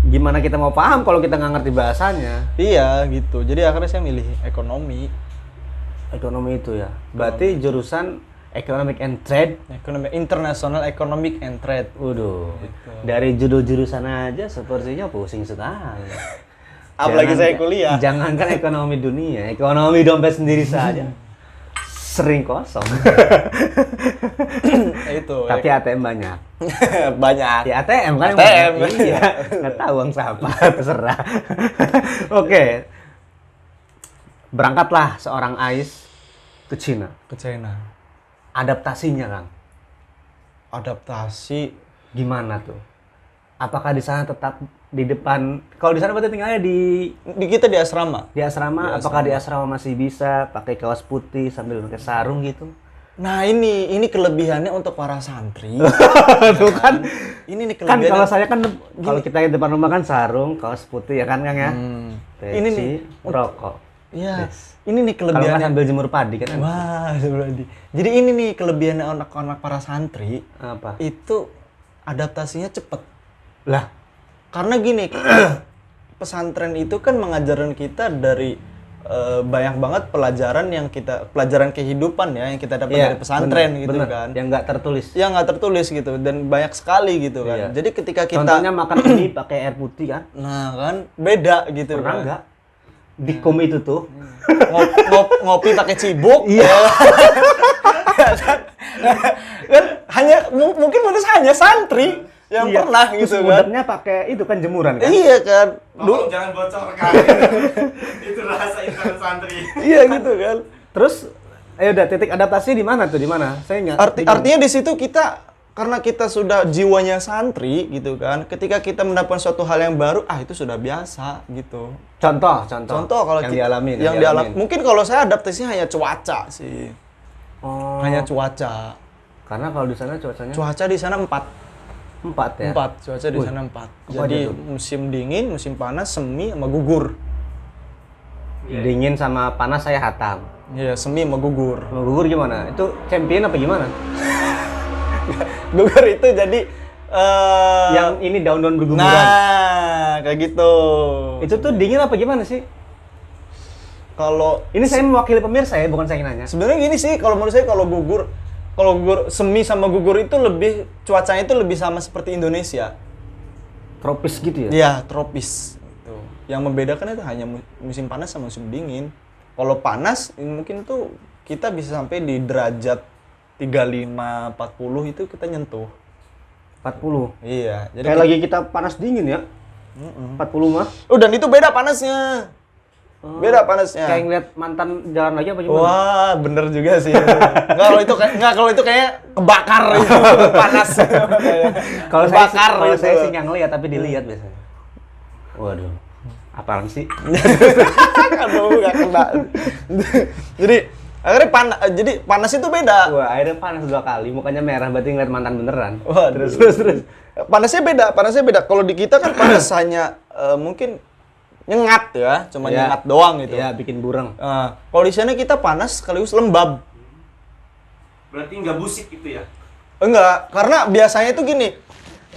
gimana kita mau paham kalau kita nggak ngerti bahasanya. iya gitu jadi akhirnya saya milih ekonomi Ekonomi itu ya. Berarti jurusan Economic and Trade. ekonomi international economic and trade Waduh. Gitu. Dari judul jurusan aja sepertinya pusing sekali. apalagi Jangan- saya kuliah Jangankan ekonomi dunia, ekonomi dompet sendiri saja sering kosong. itu Tapi ATM banyak. banyak Ya ATM kan ATM. banyak. Iya. Nggak tahu uang siapa, terserah. Oke. Berangkatlah seorang Ais ke Cina. ke China Adaptasinya, Kang. adaptasi Gimana tuh? Apakah di sana tetap di depan kalau di sana berarti tinggalnya di di kita di asrama di asrama, apakah di asrama masih bisa pakai kaos putih sambil pakai sarung gitu? nah ini ini kelebihannya untuk para santri Tuh kan ini nih kan kelebihannya kalau saya kan kalau kita di depan rumah kan sarung, kaos putih ya kan Kang ya? Hmm. Peci, ini nih rokok. Ya ini nih Kalau nggak kelebihannya sambil jemur padi kan? wah berarti jadi ini nih kelebihannya anak-anak para santri Apa? itu adaptasinya cepet Lah, karena gini pesantren itu kan mengajarkan kita dari eh, banyak banget pelajaran yang kita pelajaran kehidupan ya yang kita dapat dari pesantren bener, gitu bener. kan Yang nggak tertulis. yang nggak tertulis gitu dan banyak sekali gitu kan Iya. jadi ketika kita Contohnya makan ini pakai air putih kan? nah kan beda gitu Pernah kan nggak? Di kom itu tuh. Ngop- ngop- ngopi pakai cibuk Iya. kan hanya mu- mungkin menurut saya hanya santri yang Iya. pernah Terus gitu kan udapnya pakai itu kan jemuran kan? iya kan Tolong jangan bocorkan. itu rahasia internet santri. iya gitu kan Terus ayo udah titik adaptasi di mana tuh? Di mana? Saya nggak. Arti, artinya di situ kita karena kita sudah jiwanya santri gitu kan ketika kita mendapatkan suatu hal yang baru ah itu sudah biasa gitu Contoh, contoh. contoh kalau yang kita- dialami, yang dialami mungkin kalau saya adaptasinya hanya cuaca sih Oh, hanya cuaca karena kalau di sana cuacanya cuaca di sana empat empat ya. empat cuaca di sana empat jadi tuh? musim dingin musim panas semi sama gugur Dingin sama panas saya hatam. Iya semi sama gugur gugur gimana? Itu champion apa gimana? gugur itu jadi eh yang ini daun-daun berguguran. nah kayak gitu Itu tuh dingin apa gimana sih? kalau Ini saya mewakili pemirsa ya, bukan saya yang nanya. Sebenarnya gini sih, kalau menurut saya kalau gugur, kalau gugur semi sama gugur itu lebih cuacanya itu lebih sama seperti Indonesia. Tropis gitu ya? Iya, tropis. Gitu. Yang membedakan itu hanya mu- musim panas sama musim dingin. Kalau panas mungkin tuh kita bisa sampai di derajat 35 40 itu kita nyentuh. 40. Iya, jadi Kayak lagi kita panas dingin ya? 40 mah. Oh, dan itu beda panasnya. Beda panasnya. Kayak ngeliat mantan jalan lagi apa gimana? Wah, bener juga sih. Enggak kalau itu enggak kalau itu kayak kebakar itu panas. Kalau saya, kalau gitu. saya sih nggak ngeliat tapi dilihat biasanya. Waduh. Apaan sih? Aduh, enggak kena. jadi akhirnya panas jadi panas itu beda. Wah, airnya panas dua kali, mukanya merah berarti ngeliat mantan beneran. Wah, terus terus terus. Panasnya beda, panasnya beda. Kalau di kita kan panas hanya eh, mungkin nyengat ya, cuma Iya. nyengat doang gitu. Iya, bikin bureng. Nah, kalau di sana kita panas sekaligus lembab. Berarti nggak busik gitu ya? Enggak, karena biasanya itu gini.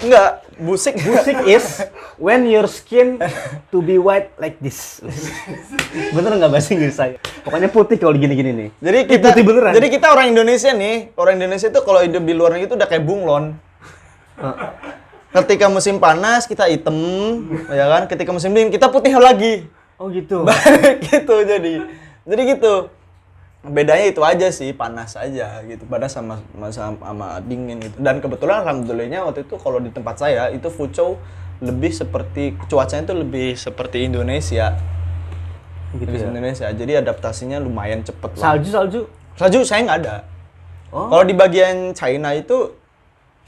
Enggak, busik. Busik is when your skin to be white like this. Bener nggak bahasa Inggris saya? Pokoknya putih kalau gini-gini nih. Jadi kita putih beneran. Jadi kita orang Indonesia nih, orang Indonesia itu kalau hidup di luar negeri itu udah kayak bunglon. Ketika musim panas kita hitam, ya kan? Ketika musim dingin kita putih lagi. Oh gitu. gitu jadi. Jadi gitu. Bedanya itu aja sih, panas aja gitu. Panas sama sama, sama dingin gitu. Dan kebetulan alhamdulillahnya waktu itu kalau di tempat saya itu Fuzhou lebih seperti cuacanya itu lebih seperti Indonesia. gitu Lebih ya. Indonesia. Jadi adaptasinya lumayan cepet lah. Salju salju. Salju saya nggak ada. Oh. Kalau di bagian China itu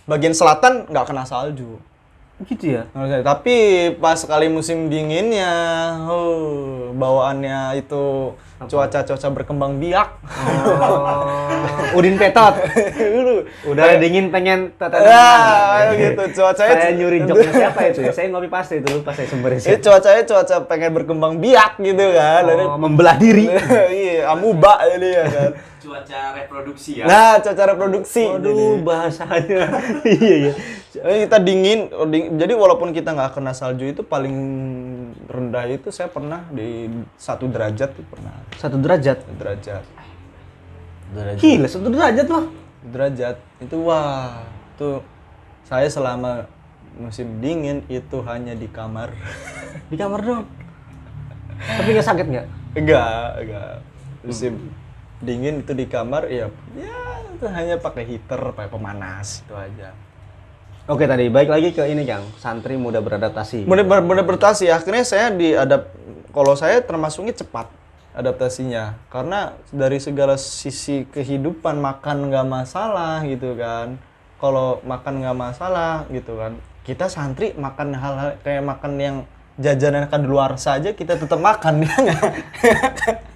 bagian selatan nggak kena salju. Gitu ya. Tapi pas sekali musim dinginnya, oh, bawaannya itu cuaca-cuaca berkembang biak. Oh, Udin Petot. Udah dingin pengen tata Ya, gitu cuacanya. Saya nyuri joknya siapa itu ya? Saya ngopi pasti itu pas saya sumbernya Ini siapa. cuacanya cuaca pengen berkembang biak gitu kan. Oh, membelah diri. iya, amuba jadi ya kan. Cuaca reproduksi ya? Nah, cuaca reproduksi. Waduh, bahasanya. iya, iya. Jadi kita dingin, ding- jadi walaupun kita nggak kena salju itu paling rendah itu saya pernah di satu derajat tuh pernah Satu derajat. satu derajat derajat Gila, satu derajat loh. derajat itu wah itu saya selama musim dingin itu hanya di kamar Di kamar dong. Tapi nggak sakit nggak? enggak enggak musim dingin itu di kamar ya ya itu hanya pakai heater pakai pemanas itu aja Oke tadi, baik lagi ke ini Kang. Santri muda beradaptasi. bener bener beradaptasi akhirnya saya diadap kalau saya termasuknya cepat adaptasinya karena dari segala sisi kehidupan makan nggak masalah gitu kan kalau makan nggak masalah gitu kan kita santri makan hal-hal kayak makan yang jajanan kan di luar saja kita tetap makan ya nggak?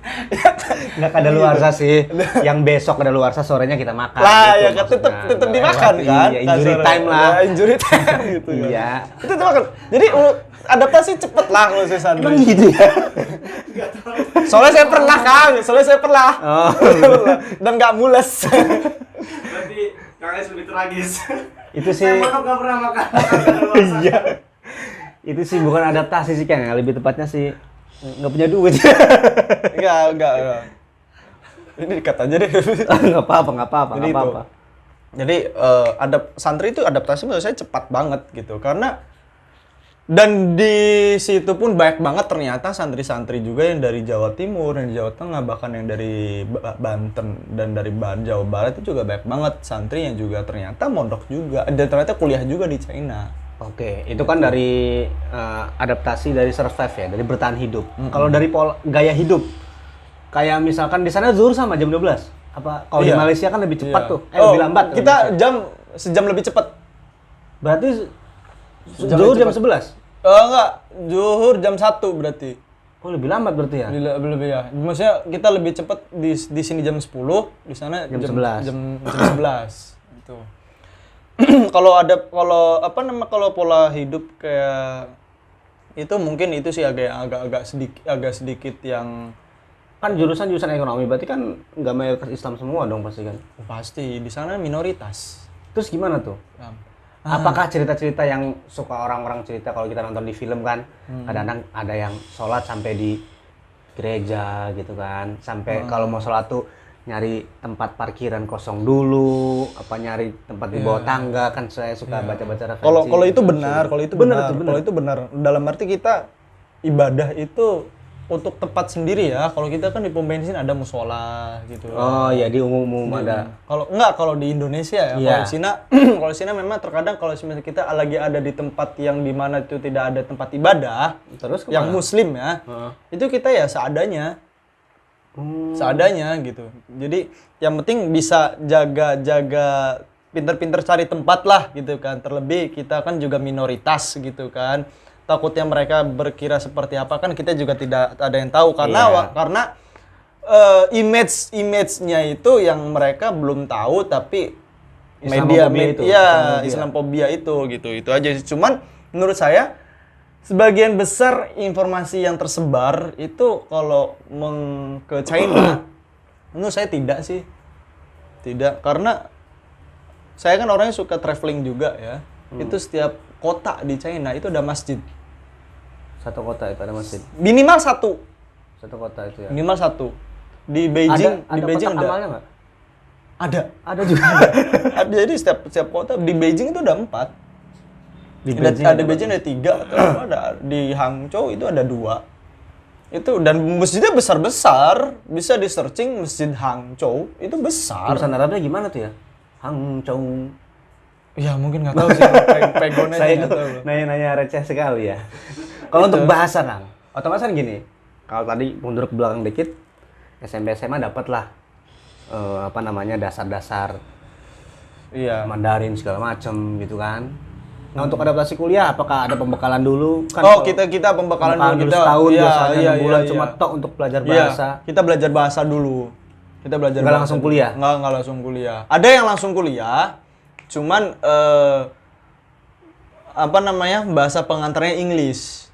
Nggak ada luar sih. Yang besok ada luar sorenya kita makan. lah gitu ya kan tetap tetap dimakan lewat, kan Iya, injury kasarnya. time lah. Ya, injury time gitu kan. Iya. itu tetap makan jadi adaptasi cepet lah kalau saya santri Emang gitu ya? Soalnya saya pernah, Kang. Soalnya saya pernah. Oh. Dan nggak mules. Berarti kakaknya lebih tragis. Itu sih. Saya makan nggak pernah makan. makan Iya. Itu sih bukan adaptasi sih Kang, lebih tepatnya sih nggak punya duit. Enggak, enggak, enggak. Ini dikat aja deh. Nggak apa-apa, nggak apa-apa, Jadi itu. apa-apa. Jadi eh, adap santri itu adaptasi menurut saya cepat banget gitu. Karena dan di situ pun banyak banget ternyata santri-santri juga yang dari Jawa Timur, yang dari Jawa Tengah, bahkan yang dari Ba- Banten dan dari Jawa Barat itu juga banyak banget santri yang juga ternyata mondok juga dan ternyata kuliah juga di China. Oke, itu kan dari eh, adaptasi dari survive ya, dari bertahan hidup. Kalau dari pola gaya hidup, kayak misalkan di sana zuhur sama jam 12. Apa kalau di Iya. Malaysia kan lebih cepat Iya. tuh, eh Oh, lebih lambat. Kita jam sejam lebih cepat. berarti Sejam zuhur jam. 11. Eh enggak, zuhur jam 1 berarti. Oh, lebih lambat berarti ya? Lebih, lebih, ya. Maksudnya kita lebih cepat di di sini jam 10, di sana Jam 11. Jam, jam 11. Itu. kalau ada kalau apa nama kalau pola hidup kayak itu mungkin itu sih agak agak agak sedikit agak sedikit yang Kan jurusan jurusan ekonomi, berarti kan nggak mayoritas Islam semua dong pasti kan. pasti di sana minoritas. Terus gimana tuh? Apakah cerita-cerita yang suka orang-orang cerita kalau kita nonton di film kan, Hmm. kadang-kadang ada yang sholat sampai di gereja gitu kan, sampai Hmm. kalau mau sholat tuh nyari tempat parkiran kosong dulu, apa nyari tempat di bawah tangga kan saya suka baca-baca referensi. Iya. Kalau kalau itu gitu. benar, kalau itu Benar benar, kalau itu benar. Dalam arti kita ibadah itu untuk tempat sendiri ya. Kalau kita kan di pom bensin ada musola gitu. Oh iya di umum-umum ada. Kalau enggak kalau di Indonesia ya, Iya. kalau di Cina kalau di Cina memang terkadang kalau misalnya kita lagi ada di tempat yang di mana itu tidak ada tempat ibadah, Terus yang ke mana? muslim ya, Heeh. itu kita ya seadanya, Hmm. seadanya gitu. Jadi yang penting bisa jaga-jaga pinter-pinter cari tempat lah gitu kan. Terlebih kita kan juga minoritas gitu kan. Takutnya mereka berkira seperti apa kan kita juga tidak ada yang tahu karena Iya. wa- karena eh, image image-nya itu yang mereka belum tahu tapi media media itu, ya Islamophobia. Islamophobia itu gitu itu aja cuman menurut saya sebagian besar informasi yang tersebar itu kalau meng ke China menurut saya tidak sih. Tidak karena saya kan orangnya suka traveling juga ya. Hmm. itu setiap kota di China itu ada masjid. Satu kota itu ada masjid. minimal satu. Satu kota itu ya. minimal satu. Di Beijing ada, di ada Beijing kotak ada. amalnya ada. Ada juga. Jadi setiap setiap kota di Beijing itu ada empat Di ada, Beijing ada ada Beijing ada tiga atau ada di Hangzhou itu ada dua itu dan masjidnya besar besar bisa di searching masjid Hangzhou itu besar Tulisan Arabnya gimana tuh ya? Hangzhou. ya mungkin nggak tahu sih pe- pegonnya Saya itu nanya-nanya receh sekali ya. Kalau untuk bahasa Kang, otomatis kan gini. Kalau tadi mundur ke belakang dikit, SMP SMA dapat lah eh, apa namanya dasar-dasar iya Mandarin segala macem gitu kan. Nah untuk adaptasi kuliah, apakah ada pembekalan dulu? Kan oh kita kita pembekalan pembekalan dulu kita setahun iya, biasanya iya, bulan iya, cuma iya. tok untuk belajar Iya, bahasa. kita belajar bahasa dulu kita belajar Nggak bahasa langsung dulu. kuliah? nggak nggak langsung kuliah ada yang langsung kuliah cuman eh, apa namanya bahasa pengantarnya English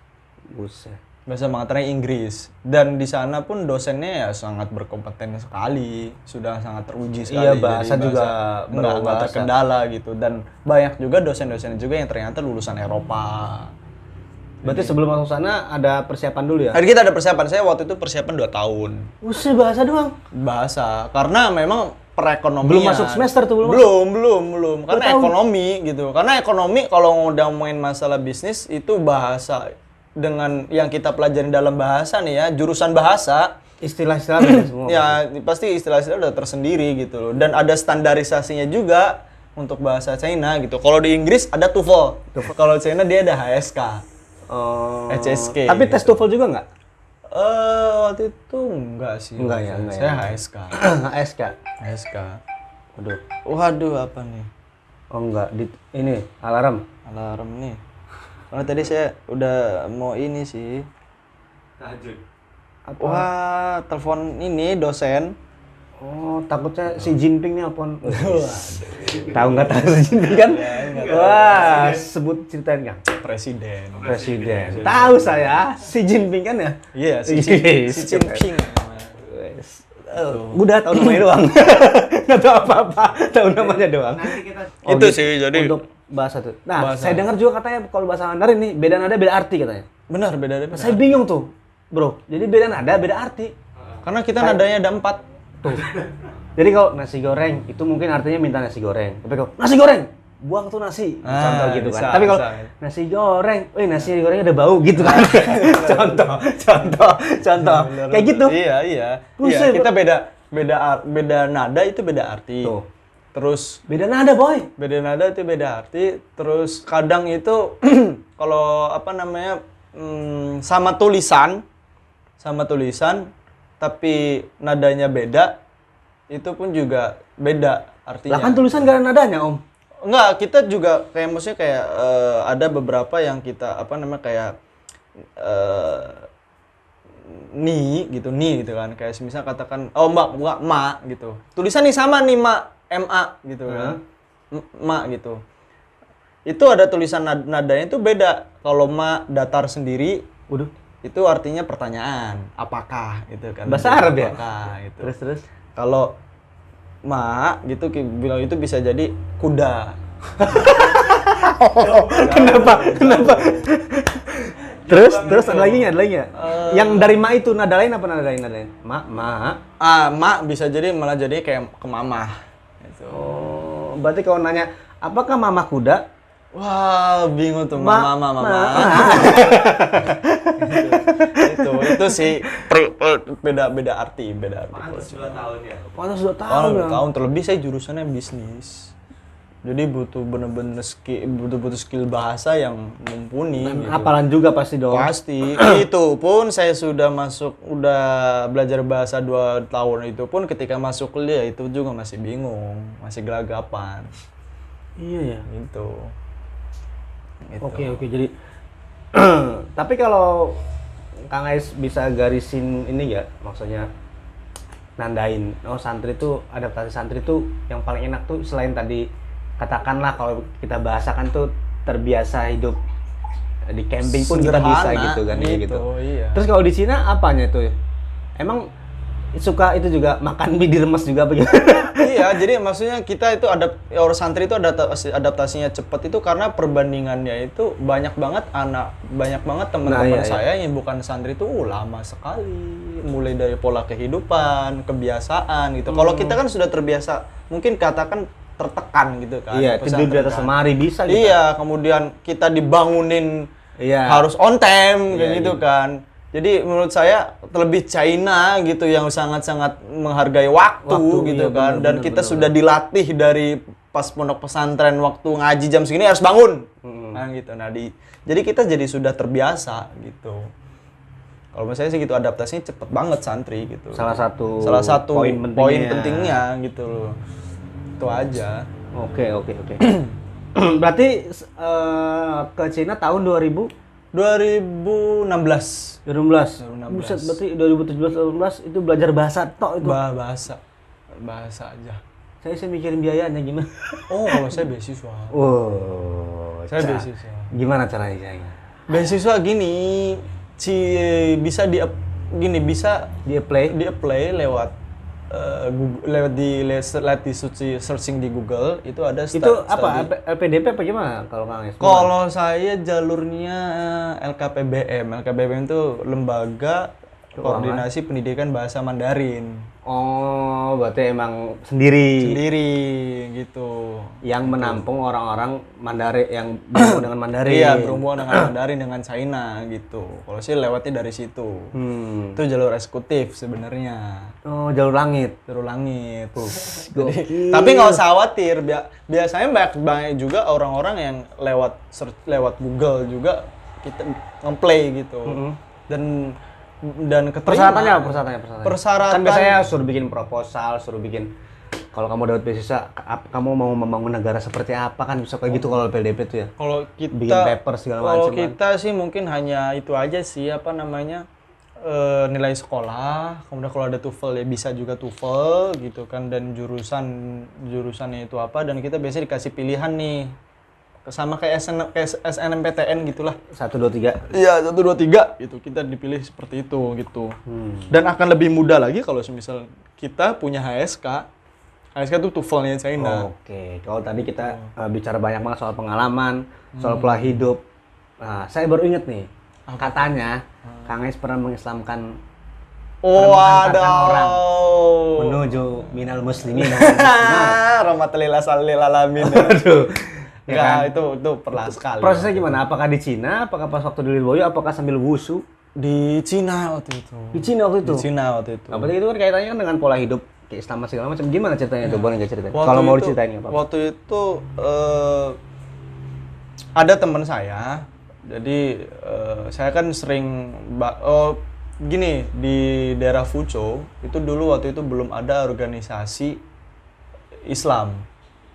Buset. Bahasa pengantarnya Inggris. Dan di sana pun dosennya ya sangat berkompeten sekali sudah sangat teruji sekali. Iya, Jadi bahasa juga nggak nggak terkendala gitu. Dan banyak juga dosen-dosen juga yang ternyata lulusan Eropa. Berarti sebelum masuk sana ada persiapan dulu ya? Jadi kita ada persiapan. Saya waktu itu persiapan 2 tahun. Buset bahasa doang. bahasa. Karena memang perekonomian Belum masuk semester tuh, belum belum belum belum. Karena ekonomi gitu. Karena ekonomi kalau udah main masalah bisnis itu bahasa dengan yang kita pelajari dalam bahasa nih ya jurusan bahasa Istilah-istilah semua. ya pasti istilah-istilah udah tersendiri gitu loh dan ada standarisasinya juga untuk bahasa China gitu kalau di Inggris ada TOEFL kalau China dia ada HSK Oh. HSK Tapi tes TOEFL juga nggak? eh waktu itu enggak sih Enggak ya, enggak saya ya. HSK HSK. HSK Waduh. waduh apa nih Oh enggak, di ini alarm. alarm nih karena tadi saya udah mau ini sih Lanjut. wah telepon ini dosen Oh, takutnya si Jinping nelpon. tahu nggak tahu si Jinping kan? Wah, sebut ceritain Kang. presiden Presiden. Tahu saya, si Jinping kan ya? iya si, Yes. Cin- si Jinping Wes. Udah tahu namanya doang. Nggak tahu apa-apa, tahu namanya doang. Nanti kita Oh, Itu gitu. sih, jadi- untuk bahasa tuh. Nah, Bahasa. saya dengar juga katanya kalau bahasa Mandarin nih beda nada beda arti katanya. benar beda beda Saya bingung tuh, bro. Jadi beda nada beda arti. karena kita nadanya ada empat Tuh. Jadi kalau nasi goreng itu mungkin artinya minta nasi goreng. Tapi kalau nasi goreng, buang tuh nasi. Ah, contoh gitu bisa, kan. Tapi kalau nasi goreng, eh nasi gorengnya ada bau gitu kan. contoh, contoh, contoh. Kayak gitu. iya iya iya Buset, kita beda beda beda nada itu beda arti Tuh. Terus Beda nada, boy. beda nada itu beda arti. Terus kadang itu kalau apa namanya hmm, sama tulisan sama tulisan tapi nadanya beda itu pun juga beda artinya. Lah kan tulisan gak ada nadanya, Om. Enggak, kita juga kayak maksudnya kayak eh, ada beberapa yang kita apa namanya kayak eh ni gitu ni gitu kan. Kayak misal katakan oh mbak mbak ma gitu. Tulisan nih sama nih ma ma gitu kan M- ma gitu itu ada tulisan nad- nadanya itu beda kalau ma datar sendiri Waduh. itu artinya pertanyaan apakah gitu kan Bahasa Arab ya? apakah gitu Terus terus. kalau ma gitu bilang itu bisa jadi kuda. Kenapa? Kenapa? terus terus ada lagi? Ada lagi nggak? Yang dari ma itu nada lain apa nada lain? Nada lain? Ma, ma. Ah, ma bisa jadi malah jadi kayak ke mamah. Gitu. Oh, berarti kalau nanya apakah mama kuda? Wah, bingung tuh Ma- mama mama. ma- itu itu sih per- per- beda beda arti, beda arti. Pantes dua tahun ya. Pantas sudah tahu Tahun, ya. tahun terlebih saya jurusannya bisnis. Jadi butuh bener-bener skill, butuh-butuh skill bahasa yang mumpuni. Dan gitu. hafalan juga pasti dong. Pasti. itu pun saya sudah masuk, udah belajar bahasa dua tahun itu pun ketika masuk kuliah itu juga masih bingung, masih gelagapan. Iya ya. Gitu. Gitu. Oke oke jadi tapi kalau Kang Ais bisa garisin ini ya maksudnya nandain oh santri tuh adaptasi santri tuh yang paling enak tuh selain tadi katakanlah kalau kita bahasakan tuh terbiasa hidup di camping pun kita bisa Sederhana, gitu kan ya gitu, gitu. iya. Terus kalau di Cina apanya tuh? Emang suka itu juga makan mie diremes juga begitu? iya, jadi maksudnya kita itu ada orang santri itu adaptasi, adaptasinya cepat itu karena perbandingannya itu banyak banget anak, banyak banget teman-teman Nah, iya, iya. saya yang bukan santri itu uh, lama sekali, mulai dari pola kehidupan, kebiasaan gitu. Kalau kita kan sudah terbiasa, mungkin katakan tertekan gitu kan. iya, tidur di atas kan. lemari bisa gitu. Iya, kemudian kita dibangunin Iya. harus on time kayak Iya, gitu iya. kan. Jadi menurut saya terlebih China gitu yang sangat-sangat menghargai waktu, Waktu, gitu iya, kan. benar, Dan benar, kita benar. sudah dilatih dari pas pondok pesantren waktu ngaji jam segini harus bangun. Hmm. Nah gitu. Nah di jadi kita jadi sudah terbiasa gitu. Kalau saya sih gitu adaptasinya cepet banget santri gitu. Salah satu salah satu poin poin pentingnya. pentingnya, gitu loh. Itu aja. Oke oke oke. Berarti eh, ke Cina tahun 2000 2016 2016. 2016. Buset, berarti 2017 2018 itu belajar bahasa tok itu. Bah- bahasa bahasa aja. Saya sih mikirin biayanya gimana. Oh, kalau saya beasiswa. Wow. Saya ca- beasiswa. Gimana caranya saya? Beasiswa gini, si bisa di gini bisa Dia play. di apply lewat Google, lewat di lewat di searching, searching di Google itu ada sta- Itu apa? study. LPDP apa gimana kalau Kang? Kalau saya jalurnya eh, LKPBM. LKPBM itu lembaga koordinasi pendidikan bahasa Mandarin. Oh, berarti emang sendiri Sendiri gitu. yang menampung orang-orang Mandarin yang berhubungan dengan Mandarin. Iya, berhubungan dengan Mandarin dengan China gitu. Kalau sih lewatnya dari situ. Hmm. Itu jalur eksekutif sebenarnya. Oh, jalur langit. Jalur langit. Gokil. Tapi nggak usah khawatir. Bia- biasanya banyak banyak juga orang-orang yang lewat search- lewat Google juga kita ngeplay gitu. Dan dan keterima. Persyaratannya apa persyaratannya? Persyaratannya. Persyaratan- Kan biasanya suruh bikin proposal, suruh bikin kalau kamu dapat beasiswa, kamu mau membangun negara seperti apa kan bisa kayak gitu kalau LPDP tuh ya. Kalau kita Bikin paper segala Kalau macam kan. kita sih mungkin hanya itu aja sih apa namanya eh, nilai sekolah. Kemudian kalau ada TOEFL ya bisa juga TOEFL gitu kan dan jurusan jurusannya itu apa dan kita biasanya dikasih pilihan nih sama kayak SN, kayak SNMPTN gitulah. Satu dua tiga. Iya, satu dua tiga gitu. Kita dipilih seperti itu gitu. Hmm. Dan akan lebih mudah lagi kalau misal kita punya HSK. HSK itu TOEFL-nya China. Oke, kalau tadi kita uh, bicara banyak banget soal pengalaman, soal pola hidup. Nah, saya baru inget nih, katanya Kang Ais pernah mengislamkan Oh, ada orang menuju minal muslimin. Rahmatillah salil alamin. Aduh. Ya kan? itu itu pernah sekali. Prosesnya gimana? Apakah di Cina? Apakah pas waktu di Lirboyo? Apakah sambil wusu? di Cina waktu itu. Di Cina waktu itu. Di Cina waktu itu. Nah, berarti itu kan kaitannya kan dengan pola hidup keislaman segala macam. Gimana ceritanya itu? Boleh nggak ceritain? Kalau mau diceritain apa-apa. Waktu itu eh, ada teman saya. Jadi eh, saya kan sering oh gini di daerah Fuco itu dulu waktu itu belum ada organisasi Islam.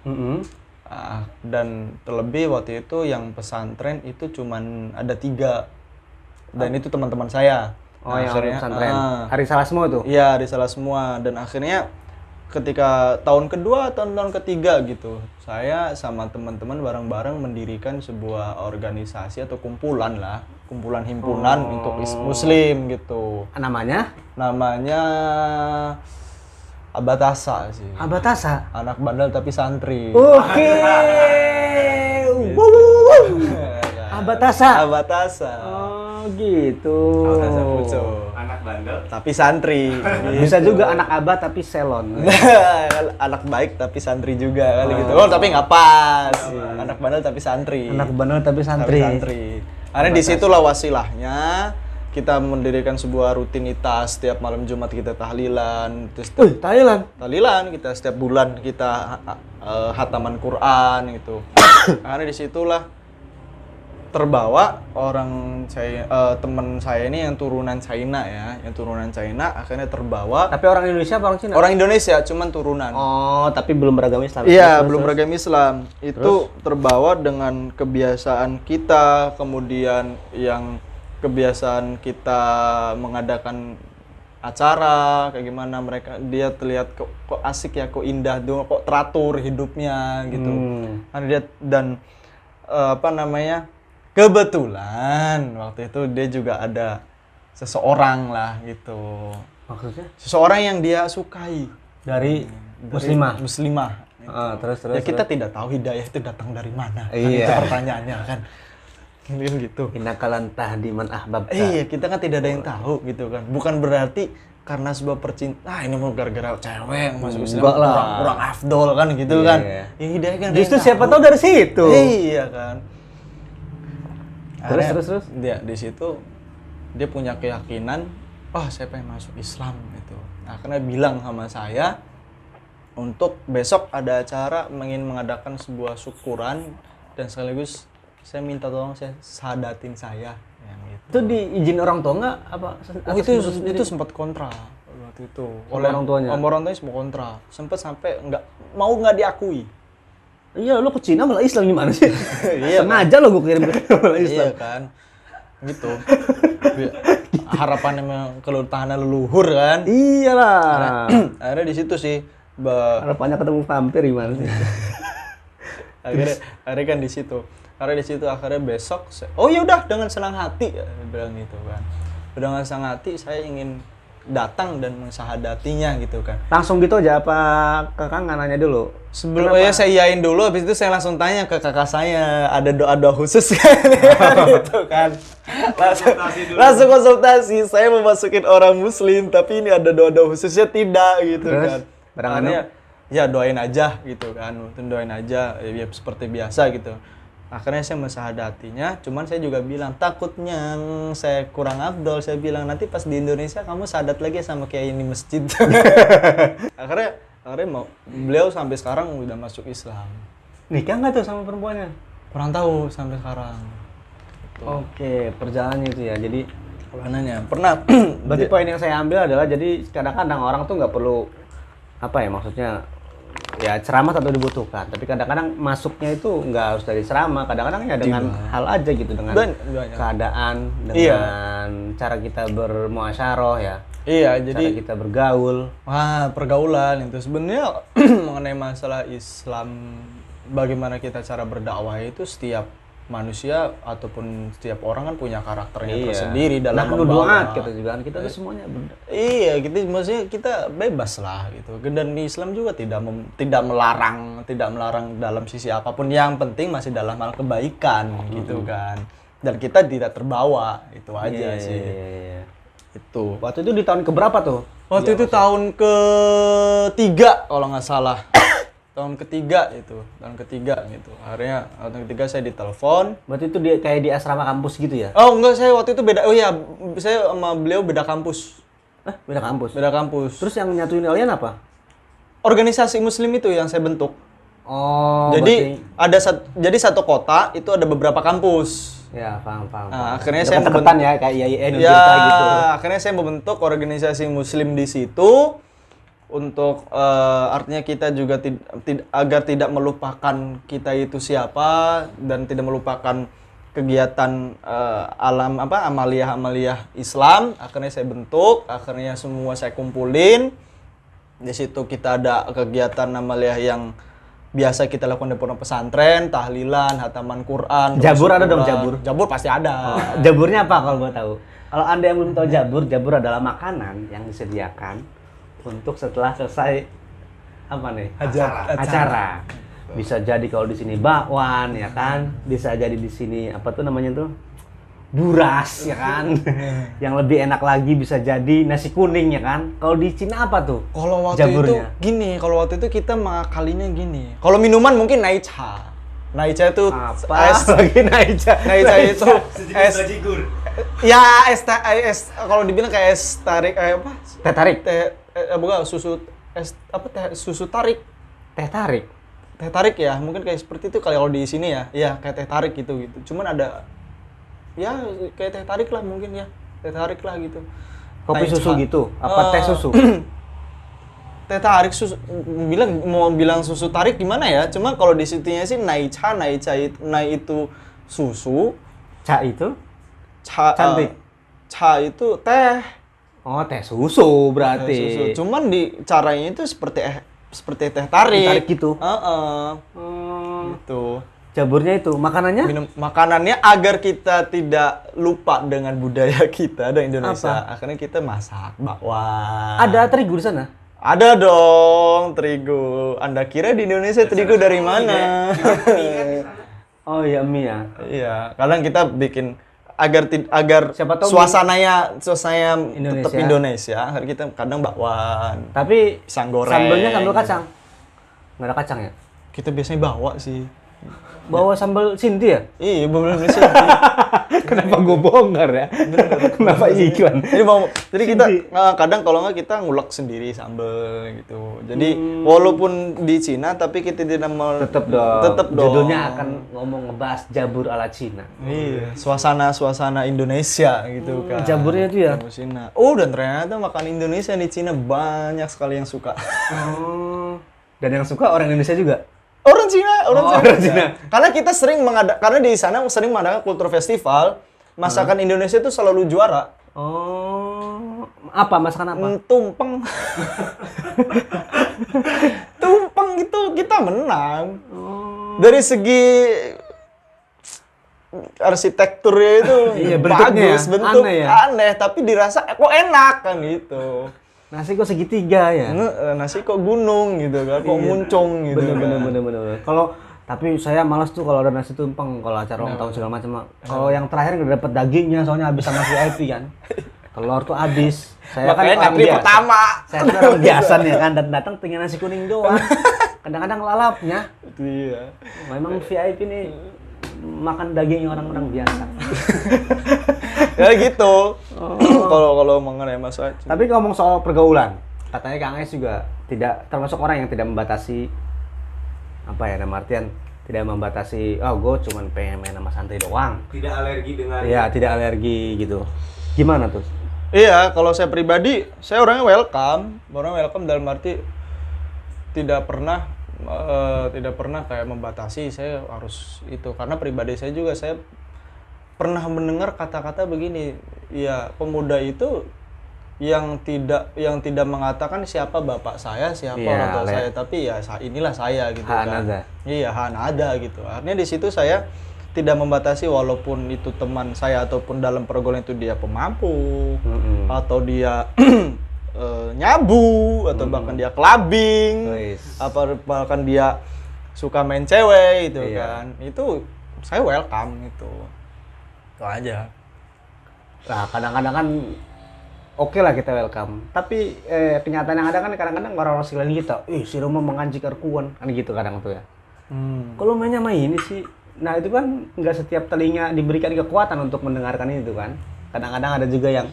Mm-mm. Ah, dan terlebih waktu itu yang pesantren itu cuman ada tiga dan itu teman-teman saya. Oh, Nah, yang akhirnya, pesantren. ah, Hari salah semua tuh. Iya, di salah semua dan akhirnya ketika tahun kedua atau tahun ketiga gitu, saya sama teman-teman bareng-bareng mendirikan sebuah organisasi atau kumpulan lah, kumpulan himpunan Oh. untuk muslim gitu. Namanya Namanya Abatasa sih. Abatasa. Anak bandel tapi santri. Oke. Wuh, wuh, wuh. Abatasa. Abatasa. Oh gitu. Abatasa Fuco. Anak bandel tapi santri. Bisa Gitu. juga anak abah tapi selon. anak baik tapi santri juga kali gitu. Oh, tapi nggak pas. Anak bandel tapi santri. anak bandel tapi Tapi santri. santri. Karena di situlah wasilahnya kita mendirikan sebuah rutinitas setiap malam Jumat kita tahlilan, terus Wih, Thailand. tahlilan kita setiap bulan kita eh, hataman Quran gitu. Karena di situlah terbawa orang saya eh, teman saya ini yang turunan China ya, yang turunan China akhirnya terbawa Tapi orang Indonesia apa orang Cina? orang Indonesia cuman turunan. Oh, tapi belum beragama Islam. Iya, Terus, belum terus. beragam Islam. Itu terbawa dengan kebiasaan kita, kemudian yang kebiasaan kita mengadakan acara kayak gimana mereka dia terlihat kok, kok asik ya, kok indah dong, kok teratur hidupnya gitu. Hmm. Dia dan eh, apa namanya? Kebetulan waktu itu dia juga ada seseorang lah gitu. Maksudnya? Seseorang yang dia sukai. Dari Dari muslimah. Muslimah. Ah, terus terus. ya kita tidak tahu hidayah itu datang dari mana. Kan Iya. itu pertanyaannya kan. Gitu gitu. Innakalan tahdiman ahbab. Iya, kita kan tidak ada yang tahu gitu kan. Bukan berarti karena sebuah percintaan, ah ini mau gara-gara cewek masuk Islam Enggak lah. kurang, kurang afdol kan gitu Iya, kan. iya. Ya hidayah kan Justru siapa tahu dari situ. Iya kan. Terus, Akhirnya terus, terus? Dia di situ dia punya keyakinan, wah saya pengen masuk Islam gitu. Akhirnya bilang sama saya untuk besok ada acara ingin mengadakan sebuah syukuran dan sekaligus saya minta tolong saya sadatin saya yang gitu. Itu diizin orang tua nggak apa? Oh, itu itu sempat kontra waktu itu Sama orang tuanya? Sama orang tuanya semua kontra. Sempat sampai nggak mau nggak diakui. Iya, lu ke Cina malah Islam gimana sih? Iya, Sengaja lo gue kirim ke malah Islam. Iya kan. Gitu. Bi- Harapannya memang kelutahan leluhur kan. Iyalah. Akhirnya di situ sih Harapannya ketemu vampir gimana sih? akhirnya akhirnya kan di situ. Akhirnya di situ akhirnya besok saya- oh ya udah dengan senang hati ya, dia bilang gitu kan. Dengan senang hati saya ingin datang dan mensahadatinya gitu kan. Langsung gitu aja apa kakak nggak nanya dulu? Sebelumnya saya iyain dulu, habis itu saya langsung tanya ke kakak saya, ada doa-doa khusus kan? gitu kan. Langsung, Konsultasi dulu. langsung konsultasi, saya mau masukin orang muslim, tapi ini ada doa-doa khususnya tidak gitu Terus? kan. Barang Akhirnya, ya doain aja gitu kan, doain aja, ya, ya seperti biasa gitu. Akhirnya saya mensahadatinya, cuman saya juga bilang takutnya saya kurang abdol, saya bilang nanti pas di Indonesia kamu sadat lagi sama kayak ini masjid. akhirnya akhirnya mau beliau sampai sekarang udah masuk Islam. Nikah nggak tuh sama perempuannya? Kurang tahu sampai sekarang. Oke, perjalanannya itu ya. Jadi Perjalanannya pernah berarti poin yang saya ambil adalah jadi kadang-kadang orang tuh nggak perlu apa ya maksudnya ya ceramah tentu dibutuhkan. Tapi kadang-kadang masuknya itu nggak harus dari ceramah. Kadang-kadang ya dengan hal aja gitu dengan Dan- keadaan Iya. dengan cara kita bermuasyarah ya. Iya, cara jadi kita bergaul. Wah pergaulan itu. Sebenarnya mengenai masalah Islam bagaimana kita cara berdakwah itu setiap manusia ataupun setiap orang kan punya karakternya tersendiri dalam nah, membawa. doa kita juga kan kita tuh semuanya ber- Iya, kita maksudnya kita bebas lah gitu. Dan di Islam juga tidak mem- tidak melarang, tidak melarang dalam sisi apa pun. Yang penting masih dalam hal kebaikan gitu kan. Dan kita tidak terbawa, itu aja Iya, sih. iya, iya. Itu. waktu itu di tahun keberapa tuh Waktu itu tahun ketiga kalau nggak salah. Tahun ketiga itu, tahun ketiga gitu. Akhirnya tahun ketiga saya ditelepon. berarti itu di, kayak di asrama kampus gitu ya Oh enggak, saya waktu itu beda. Oh iya, saya sama beliau beda kampus. eh beda kampus Beda kampus. terus yang nyatuin kalian apa organisasi muslim itu yang saya bentuk. oh jadi ada sat- jadi satu kota itu ada beberapa kampus. Ya, paham, paham. Nah, akhirnya Ada saya ketekan ya kayak IAIN Ya, gitu. akhirnya saya membentuk organisasi muslim di situ untuk eh, artinya kita juga tid- tid- agar tidak melupakan kita itu siapa dan tidak melupakan kegiatan eh, alam apa amaliyah-amaliyah Islam. Akhirnya saya bentuk, akhirnya semua saya kumpulin. Di situ kita ada kegiatan amaliyah yang biasa kita lakukan di pondok pesantren, tahlilan, hataman Quran. Jabur ada dong, jabur? Jabur pasti ada. Jaburnya apa kalau mau tahu? Kalau Anda yang belum tahu jabur, jabur adalah makanan yang disediakan untuk setelah selesai apa nih? Ajar- acara. Bisa jadi kalau di sini bakwan ya kan, bisa jadi di sini apa tuh namanya tuh? buras ya kan. yang lebih enak lagi bisa jadi nasi kuning ya kan. Kalau di Cina apa tuh? Kalau waktu itu Jaburnya. gini, kalau waktu itu kita mengakalinya gini. Kalau minuman mungkin naicha. Naicha itu Apa? es lagi Naicha. Naicha itu es ya es es kalau dibilang kayak es tarik eh, apa? Teh tarik. Teh eh, bukan susu es apa teh susu tarik. Teh tarik. Teh tarik ya, mungkin kayak seperti itu kalau di sini ya. Iya, kayak teh tarik gitu gitu. Cuman ada ya kayak teh tarik lah mungkin ya. Teh tarik lah gitu. Kopi Naicha. susu gitu. Apa teh Eh, susu? teh tarik susu bilang mau bilang susu tarik gimana ya cuma kalau di situnya sih naicha naicha itu nai itu susu Ca itu? cha Cantik. eh, cha itu teh Oh, teh susu berarti. Teh susu cuman di caranya itu seperti eh, seperti teh tarik Teh tarik gitu? Heeh, Hmm, gitu jaburnya itu makanannya? minum makanannya agar kita tidak lupa dengan budaya kita dan Indonesia Apa? akhirnya kita masak bakwan Ada terigu di sana? Ada dong terigu. Anda kira di Indonesia terigu dari mana? Oh iya mie ya. Iya, kadang kita bikin agar agar Siapa tahu suasananya suasananya tetap Indonesia. Indonesia. Akhirnya kita kadang bakwan. Tapi Pisang goreng. Sambelnya sambal kacang. Nggak ada kacang ya? Kita biasanya bawa sih. Bawa sambal Sinti ya? Iya, belum Indonesia. Kenapa gue bongkar ya? Kenapa iklan? jadi mau jadi kita Sinti. eh, kadang kalau nggak kita ngulek sendiri sambel gitu. Jadi Hmm. walaupun di Cina tapi kita tidak mau Tetep dong. Tetep dong. Judulnya akan ngomong ngebahas jabur ala Cina. Iya, suasana suasana Indonesia gitu kan. jaburnya itu ya? Cina. Oh, dan ternyata makan Indonesia di Cina banyak sekali yang suka. Oh. Dan yang suka orang Indonesia juga? Orang Cina, orang Oh, Cina. orang Cina. Karena kita sering mengada karena di sana sering mengadakan kultur festival, masakan Indonesia itu selalu juara. Oh. Apa masakan apa? Hmm, tumpeng. tumpeng itu kita menang. Oh. Dari segi arsitekturnya itu Iya, bentuknya bagus, ya, bentuk aneh ya. aneh, tapi dirasa eh, kok enak kan gitu. Nasi kok segitiga ya? Eh, nasi kok gunung gitu kan, kok muncung gitu Bener kan. bener bener bener. bener. Kalau tapi saya malas tuh kalau ada nasi tumpeng kalau acara ulang tahun segala macam. Kalau yang terakhir nggak dapet dagingnya soalnya habis sama VIP kan. Telur tuh habis. Saya Makanya kan orang ngantri biasa. pertama. Saya kan orang biasa nih kan dan datang tinggal nasi kuning doang. Kadang-kadang lalapnya. Iya. Memang VIP nih makan dagingnya orang-orang biasa. ya gitu. Kalau kalau mengenai Mas Aceh. Tapi ngomong soal pergaulan, katanya Kang Es juga tidak termasuk orang yang tidak membatasi apa ya nama artian tidak membatasi oh gue cuman pengen main sama santri doang Tidak alergi dengan Iya tidak alergi gitu gimana tuh Iya, kalau saya pribadi, saya orangnya welcome. Orang welcome dalam arti tidak pernah eh, tidak pernah kayak membatasi saya harus itu karena pribadi saya juga saya pernah mendengar kata-kata begini, ya pemuda itu yang tidak yang tidak mengatakan siapa bapak saya, siapa Iya, orang tua le- saya, tapi ya inilah saya gitu kan. Iya, hak nada gitu. Artinya di situ saya tidak membatasi walaupun itu teman saya ataupun dalam pergaulan itu dia pemampu Mm-mm. atau dia eh, nyabu atau bahkan dia clubbing Wis. apa bahkan dia suka main cewek gitu Iya. kan itu saya welcome itu itu aja Nah, kadang-kadang kan oke lah kita welcome. Tapi eh, kenyataan yang ada kan kadang-kadang orang-orang sekeliling kita, ih si Roma menganjik arkuan. Kan gitu kadang tuh ya. Kalau mainnya main ini sih, nah itu kan nggak setiap telinga diberikan kekuatan untuk mendengarkan itu kan. Kadang-kadang ada juga yang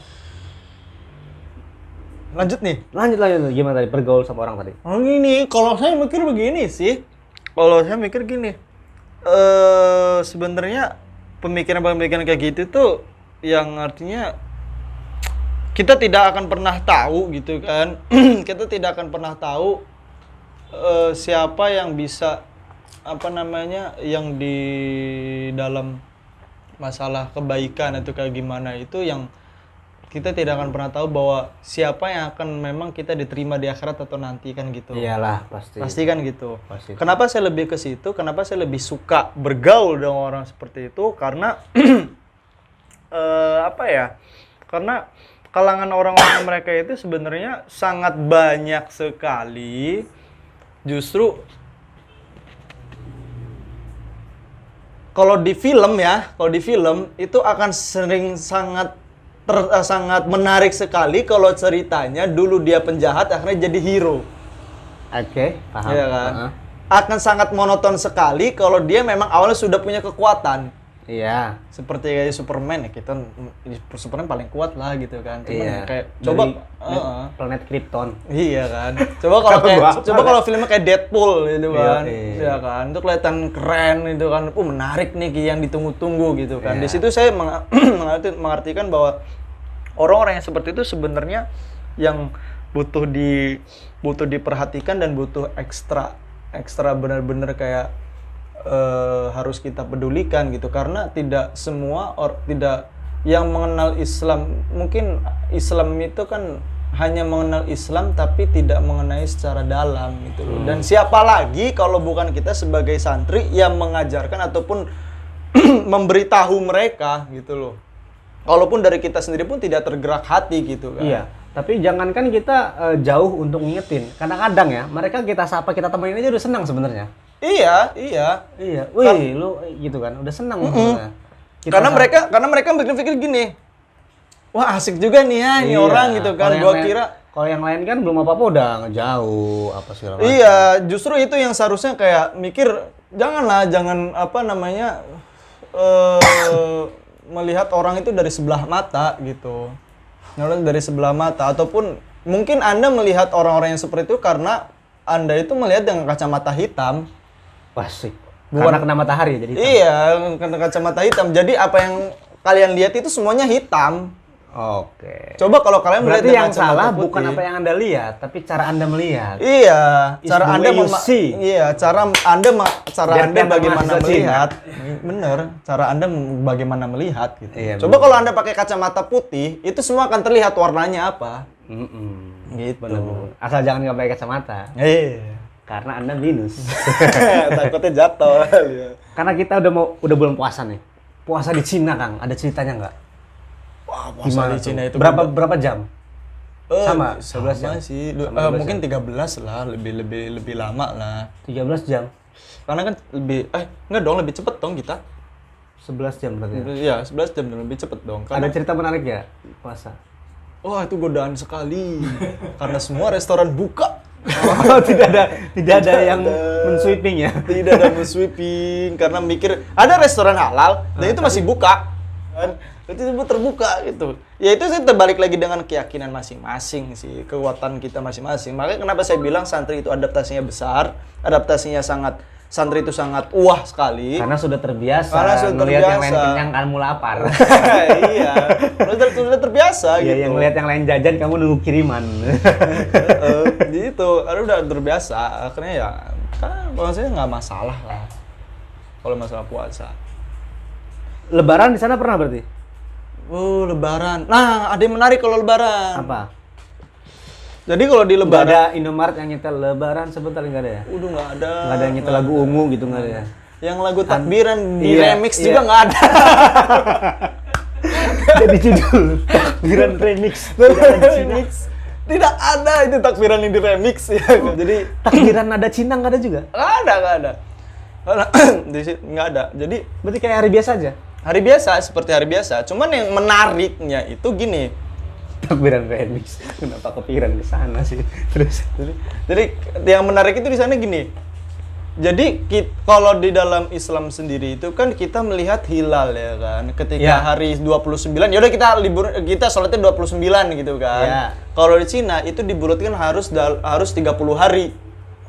lanjut nih lanjut lanjut gimana tadi pergaul sama orang tadi. Oh ini, kalau saya mikir begini sih. Kalau saya mikir gini, eh sebenarnya pemikiran-pemikiran kayak gitu tuh yang artinya kita tidak akan pernah tahu gitu kan. kita tidak akan pernah tahu eh, siapa yang bisa apa namanya yang di dalam masalah kebaikan atau kayak gimana itu yang kita tidak akan pernah tahu bahwa siapa yang akan memang kita diterima di akhirat atau nanti kan gitu. Iyalah pasti. Pasti kan gitu. Pasti. Kenapa saya lebih ke situ? Kenapa saya lebih suka bergaul dengan orang seperti itu? Karena eh, apa ya? Karena kalangan orang-orang mereka itu sebenarnya sangat banyak sekali. Justru kalau di film ya, kalau di film itu akan sering sangat ter- eh, sangat menarik sekali kalau ceritanya dulu dia penjahat akhirnya jadi hero. Oke, paham. Iya kan? Heeh. Akan sangat monoton sekali kalau dia memang awalnya sudah punya kekuatan. Iya. Seperti kayak Superman ya, kita Superman paling kuat lah gitu kan. Cuman Iya. kayak coba Dari Heeh. planet Krypton. Iya kan. Coba kalau kayak coba kalau filmnya kayak Deadpool gitu Iya, kan. iya. Iya kan. Itu kelihatan keren itu kan. Uh menarik nih yang ditunggu-tunggu gitu kan. Di Iya. situ saya meng- mengarti- mengartikan bahwa orang-orang yang seperti itu sebenarnya yang butuh di butuh diperhatikan dan butuh ekstra ekstra benar-benar kayak eh, harus kita pedulikan gitu karena tidak semua or tidak yang mengenal Islam mungkin Islam itu kan hanya mengenal Islam tapi tidak mengenai secara dalam gitu loh. Dan siapa lagi kalau bukan kita sebagai santri yang mengajarkan ataupun memberitahu mereka gitu loh. Walaupun dari kita sendiri pun tidak tergerak hati gitu kan. Iya. Tapi jangankan kita eh, jauh untuk ngingetin. Kadang-kadang ya, mereka kita sapa, kita temenin aja udah senang sebenarnya. Iya, iya. Iya. Wih, lu gitu kan. Udah senang sebenarnya. Kita karena mereka karena mereka berpikir gini. Wah, asik juga nih ya ini Iya. orang gitu kan. Gua lain- kira kalau yang lain kan belum apa-apa udah ngejauh apa segala macam. Iya, justru itu yang seharusnya kayak mikir janganlah jangan apa namanya eh melihat orang itu dari sebelah mata gitu. Melihat dari sebelah mata ataupun mungkin Anda melihat orang-orang yang seperti itu karena Anda itu melihat dengan kacamata hitam. Wah, sih. Bukan- Karena kena matahari jadi. hitam. Iya, karena kacamata hitam. Jadi apa yang kalian lihat itu semuanya hitam. Oke. Coba kalau kalian melihat Berarti yang salah putih. bukan apa yang Anda lihat, tapi cara Anda melihat. Iya, Is cara Anda see. Iya, cara Anda cara Biar Anda bagaimana mahasiswa Cina. melihat. Bener, cara Anda bagaimana melihat gitu. Iya, Coba kalau Anda pakai kacamata putih, itu semua akan terlihat warnanya apa. Mm-mm. Gitu. Bener-bener. Asal jangan nggak pakai kacamata, Iya. Karena Anda minus. Takutnya jatuh. Iya. karena kita udah mau udah bulan puasa nih. Puasa di Cina, Kang. Ada ceritanya nggak? Wah, puasa di Cina itu berapa beda. berapa jam? Eh, sama, sama 12 jam? sih. Lu- Sama eh, 12 mungkin 13 lah, lebih lebih lebih lama lah. 13 jam. Karena kan lebih eh enggak dong, lebih cepet dong kita. 11 jam berarti. ya? Iya, 11 jam dan lebih cepet dong. Ada Karena cerita menarik ya puasa? Wah itu godaan sekali karena semua restoran buka Oh, tidak ada tidak ada yang mensweeping ya. tidak ada sweeping karena mikir ada restoran halal dan itu masih buka kan itu terbuka gitu ya itu sih terbalik lagi dengan keyakinan masing-masing sih kekuatan kita masing-masing makanya kenapa saya bilang santri itu adaptasinya besar adaptasinya sangat santri itu sangat wah sekali Karena sudah terbiasa Karena sudah ngelihat yang lain terbiasa. kenyang mulai lapar. iya sudah, sudah terbiasa Iya, gitu yang ngelihat yang lain jajan kamu nunggu kiriman. Heeh, gitu karena udah terbiasa akhirnya ya kan kalau saya nggak masalah lah kalau masalah puasa Lebaran di sana pernah berarti? oh lebaran nah ada yang menarik kalau lebaran Apa? jadi kalau di lebaran ada Indomaret yang nyetel lebaran sebentar nggak ada ya? udah nggak ada Nggak ada yang nyetel lagu ungu gitu nggak ada ya? yang lagu takbiran di Iya, remix iya. juga nggak ada Jadi judul takbiran remix. remix tidak ada itu takbiran yang di remix ya jadi Takbiran nada Cina nggak ada juga? nggak ada nggak ada nggak ada jadi Berarti kayak hari biasa aja. hari biasa seperti hari biasa cuman yang menariknya itu gini Takbiran remix. Kenapa kepikiran ke sana sih? Terus Jadi, jadi yang menarik itu di sana gini. Jadi kalau di dalam Islam sendiri itu kan kita melihat hilal ya kan. Ketika Ya. hari 29, ya udah kita libur kita sholatnya 29 gitu kan. Ya. Kalau di Cina itu dibulatkan harus dal- harus 30 hari.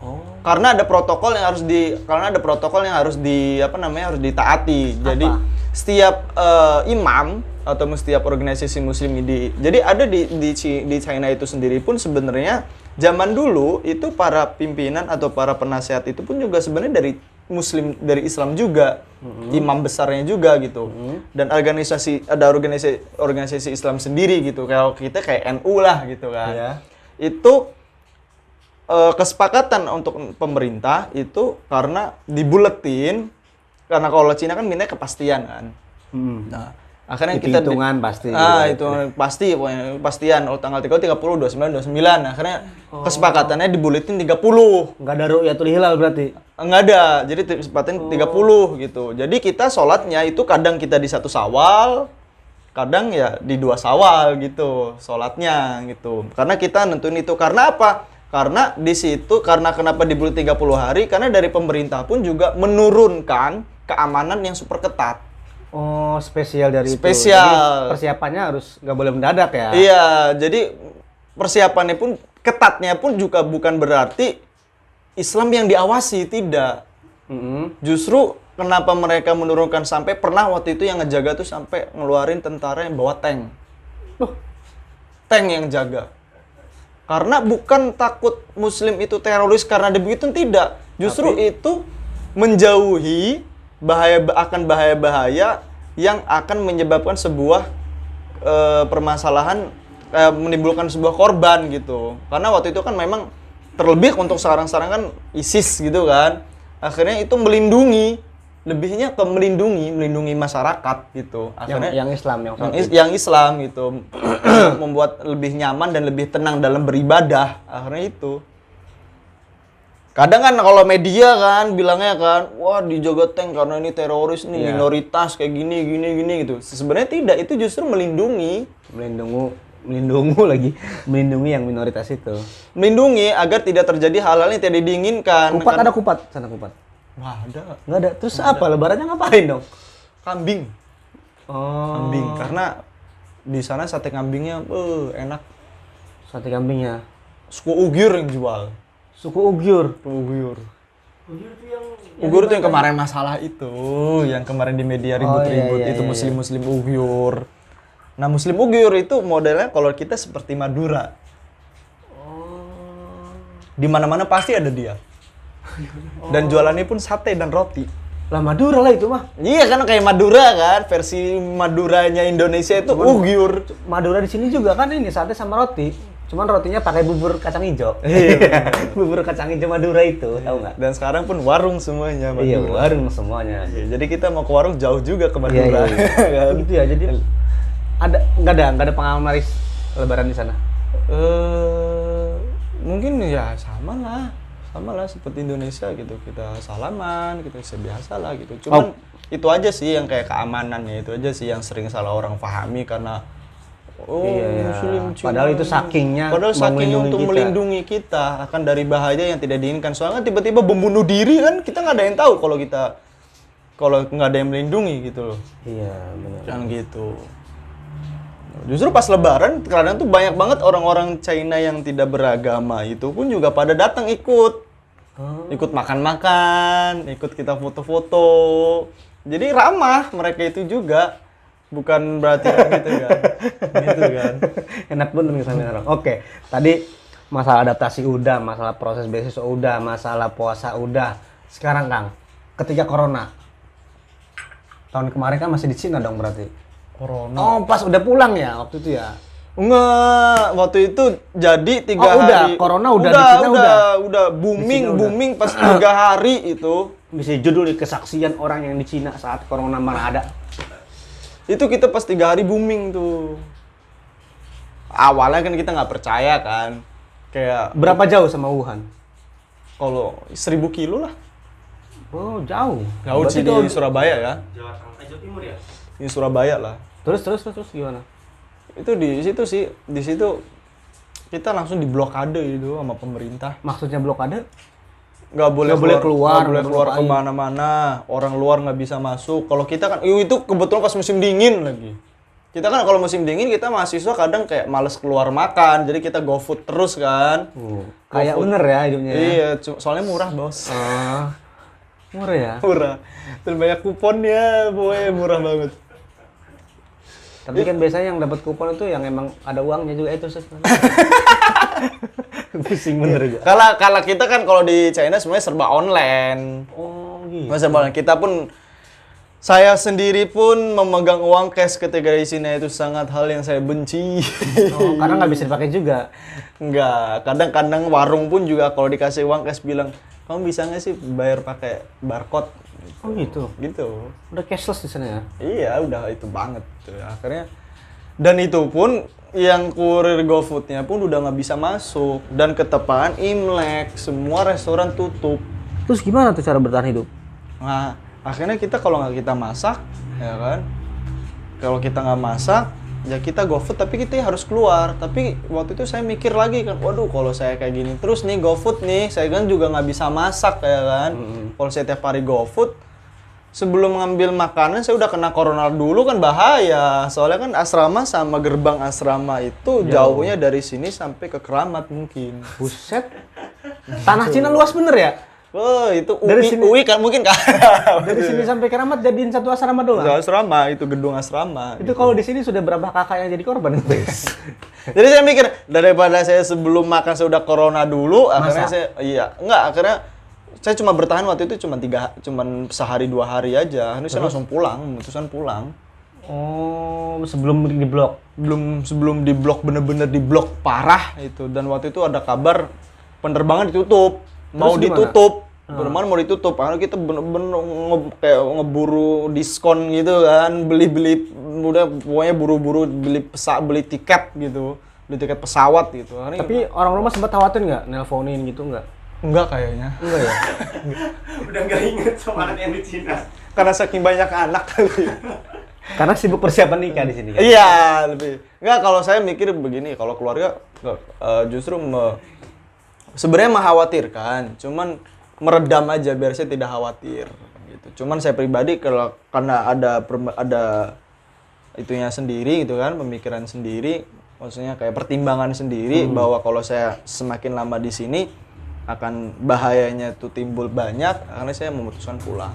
Oh. Karena ada protokol yang harus di karena ada protokol yang harus di apa namanya harus ditaati. Jadi setiap eh, imam atau setiap organisasi muslim di jadi ada di di di China itu sendiri pun sebenarnya zaman dulu itu para pimpinan atau para penasehat itu pun juga sebenarnya dari muslim dari Islam juga imam besarnya juga gitu dan organisasi ada organisasi organisasi Islam sendiri gitu kalau kita kayak NU lah gitu kan Iya. itu eh, kesepakatan untuk pemerintah itu karena dibuletin karena kalau Cina kan mintanya kepastian kan. Hmm. Nah, Akhirnya kita hitungan pasti. Ah, itu pasti pokoknya pastian oh tanggal 30 30 29 29. Akhirnya Oh. kesepakatannya dibuletin 30. Nggak ada ru'yatul hilal berarti. Enggak ada. Jadi kesepakatan 30 gitu. Jadi kita sholatnya itu kadang kita di satu Sawal, kadang ya di dua Sawal gitu sholatnya gitu. Karena kita nentuin itu karena apa? Karena di situ karena kenapa dibulet 30 hari? Karena dari pemerintah pun juga menurunkan keamanan yang super ketat. Oh, spesial dari itu. Spesial. Jadi persiapannya harus nggak boleh mendadak ya. Iya, jadi persiapannya pun ketatnya pun juga bukan berarti Islam yang diawasi tidak. Mm-mm. Justru kenapa mereka menurunkan sampai pernah waktu itu yang ngejaga tuh sampai ngeluarin tentara yang bawa tank. Tank yang jaga. Karena bukan takut muslim itu teroris karena ada begitu tidak. Justru itu menjauhi bahaya akan bahaya-bahaya yang akan menyebabkan sebuah eh, permasalahan eh, menimbulkan sebuah korban gitu. Karena waktu itu kan memang terlebih untuk sekarang-sekarang kan ISIS gitu kan. Akhirnya itu melindungi lebihnya ke melindungi, melindungi masyarakat gitu. Yang, Akhirnya yang Islam yang yang, is- yang Islam gitu membuat lebih nyaman dan lebih tenang dalam beribadah akhirnya itu kadang kan kalau media kan bilangnya kan wah dijaga tank karena ini teroris nih Iya. minoritas kayak gini gini gini gitu sebenarnya tidak itu justru melindungi melindungi melindungi lagi melindungi yang minoritas itu. melindungi agar tidak terjadi hal-hal yang tidak diinginkan Kupat Kan- ada kupat sana kupat. wah ada Nggak ada. Terus apa lebarannya ngapain dong? kambing Oh. kambing karena di sana sate kambingnya eh, enak Sate kambingnya. suku Ugyur yang jual Suku Ugyur. Uyghur. Uyghur itu yang kemarin masalah itu, yang kemarin di media ribut-ribut iya, iya, itu iya. muslim-muslim Uyghur. Nah, muslim Uyghur itu modelnya kalau kita seperti Madura. Di mana-mana pasti ada dia. Dan jualannya pun sate dan roti. Lah Madura lah itu mah. Iya kan kayak Madura kan, versi Maduranya Indonesia itu Uyghur. Madura di sini juga kan ini sate sama roti. Cuman rotinya pakai bubur kacang hijau. Iya. bubur kacang hijau Madura itu, tahu nggak? Dan sekarang pun warung semuanya Iya, Madura. warung semuanya. Iya, jadi kita mau ke warung jauh juga ke Iya, Madura. iya, iya. kan? Gitu ya. Jadi ada nggak ada nggak ada pengalaman maris lebaran di sana. eh mungkin ya sama lah sama lah seperti Indonesia gitu kita salaman kita bisa biasa lah gitu cuman itu aja sih yang kayak keamanannya itu aja sih yang sering salah orang pahami karena oh Iya, muslim Padahal itu sakingnya padahal melindungi untuk kita. melindungi kita akan dari bahaya yang tidak diinginkan. Soalnya tiba-tiba membunuh diri kan kita nggak ada yang tahu kalau kita kalau nggak ada yang melindungi gitu loh. Iya, benar. kan gitu. Justru pas lebaran kadang tuh banyak banget orang-orang China yang tidak beragama itu pun juga pada datang ikut. Oh. ikut makan-makan ikut kita foto-foto. Jadi ramah mereka itu juga bukan berarti gitu kan gitu kan Enak bener nih sambil orang. Oke, tadi masalah adaptasi udah, masalah proses beasiswa udah, masalah puasa udah. Sekarang Kang, ketika corona. Tahun kemarin kan masih di Cina dong berarti. corona Oh, pas udah pulang ya waktu itu ya. Enggak, waktu itu jadi tiga Oh, udah. hari. Corona udah di udah, Cina udah, udah. udah booming, udah. booming pas tiga hari itu. Bisa judul nih, kesaksian orang yang di Cina saat corona mana ada. Itu kita pas tiga hari booming tuh. Awalnya kan kita nggak percaya kan. Kayak Berapa jauh sama Wuhan? kalau seribu kilo lah. Oh, jauh. Jauh sih di Surabaya ya. Jawa Tengah, eh, Jawa Timur ya? Di Surabaya lah. Terus terus terus, terus gimana? Itu di situ sih, di situ kita langsung diblokade itu sama pemerintah. Maksudnya blokade? Nggak boleh boleh keluar, nggak boleh keluar ke mana-mana. Orang luar nggak bisa masuk. Kalau kita kan itu kebetulan pas musim dingin lagi. Kita kan kalau musim dingin kita mahasiswa kadang kayak males keluar makan. Jadi kita go food terus kan. Kayak bener ya hidupnya. ya? iya soalnya murah bos. Ah, murah ya. murah. Dan banyak kuponnya boy. Murah banget. Tapi kan biasanya yang dapat kupon itu yang emang ada uangnya juga itu sih. Pusing bener juga. kalau kalau kita kan kalau di China semuanya serba online Oh gitu. Masa banget kita pun saya sendiri pun memegang uang cash ketika di sini itu sangat hal yang saya benci. Oh, karena nggak bisa dipakai juga. Enggak, kadang-kadang warung pun juga kalau dikasih uang cash bilang, kamu bisa nggak sih bayar pakai barcode? Oh gitu. gitu Udah cashless di sana ya? iya udah itu banget tuh akhirnya dan itu pun yang kurir GoFoodnya pun udah nggak bisa masuk dan ketepaan Imlek semua restoran tutup Terus gimana tuh cara bertahan hidup? Nah, akhirnya kita kalau nggak kita masak, ya kan? Kalau kita nggak masak, ya kita GoFood tapi kita harus keluar. Tapi waktu itu saya mikir lagi kan, waduh kalau saya kayak gini terus nih GoFood nih, saya kan juga nggak bisa masak ya kan? Kalau saya tiap hari GoFood, sebelum ngambil makanan saya udah kena corona dulu kan bahaya. Soalnya kan asrama sama gerbang asrama itu jauhnya dari sini sampai ke Keramat mungkin. Buset. Tanah Cina luas bener ya? Oh, itu UI, Dari sini- UI kan mungkin kan. Dari sini sampai Keramat jadiin satu asrama doang. Itu asrama, itu gedung asrama. Itu kalau di sini sudah berapa kakak yang jadi korban? Jadi saya mikir daripada saya sebelum makan saya udah corona dulu, akhirnya Masa? saya iya enggak akhirnya saya cuma bertahan waktu itu cuma tiga cuman sehari dua hari aja. Saya langsung pulang, memutuskan pulang. oh, sebelum di blok. Belum sebelum di blok bener-bener di blok parah itu dan waktu itu ada kabar penerbangan ditutup, mau gimana? ditutup. Penerbangan mau ditutup, karena kita bener-bener nge- kayak ngeburu diskon gitu kan, beli-beli udah pokoknya buru-buru beli pesa, beli tiket gitu, beli tiket pesawat gitu. Akhirnya Tapi orang rumah sempat khawatir nggak nelponin gitu nggak? Enggak kayaknya. Enggak ya? Udah nggak inget sama anak yang di Cina. Karena saking banyak anak kali. Karena sibuk persiapan nikah di sini. Kan? Iya, lebih. Enggak kalau saya mikir begini, kalau keluarga eh, justru me- sebenarnya mengkhawatirkan, cuman meredam aja biar saya tidak khawatir gitu. Cuman saya pribadi kalau karena ada ada itunya sendiri gitu kan, pemikiran sendiri, maksudnya kayak pertimbangan sendiri bahwa kalau saya semakin lama di sini akan bahayanya tuh timbul banyak, karena saya memutuskan pulang.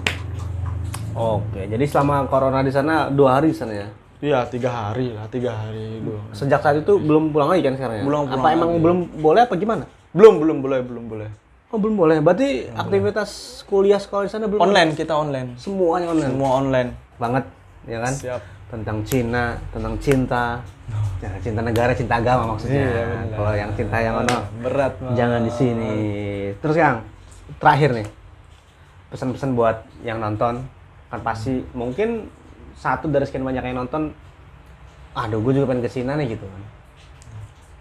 Oke, jadi selama corona di sana dua hari di sana ya? Iya, tiga hari lah, tiga hari itu. Sejak saat itu belum pulang lagi kan sekarang ya? Belum pulang Apa emang belum boleh apa gimana? Belum, belum boleh, belum boleh. Oh belum boleh. Berarti aktivitas kuliah sekolah di sana belum Online, kita online. semuanya online Semua online. banget, ya kan? Siap. Tentang Cina, tentang cinta, cinta negara, cinta agama maksudnya. Iya. Kalau yang cinta yang mana? Berat, Mas. Jangan di sini. Terus yang terakhir nih, pesan-pesan buat yang nonton kan pasti mungkin satu dari sekian banyak yang nonton, aduh gue juga pengen ke Cina nih gitu kan.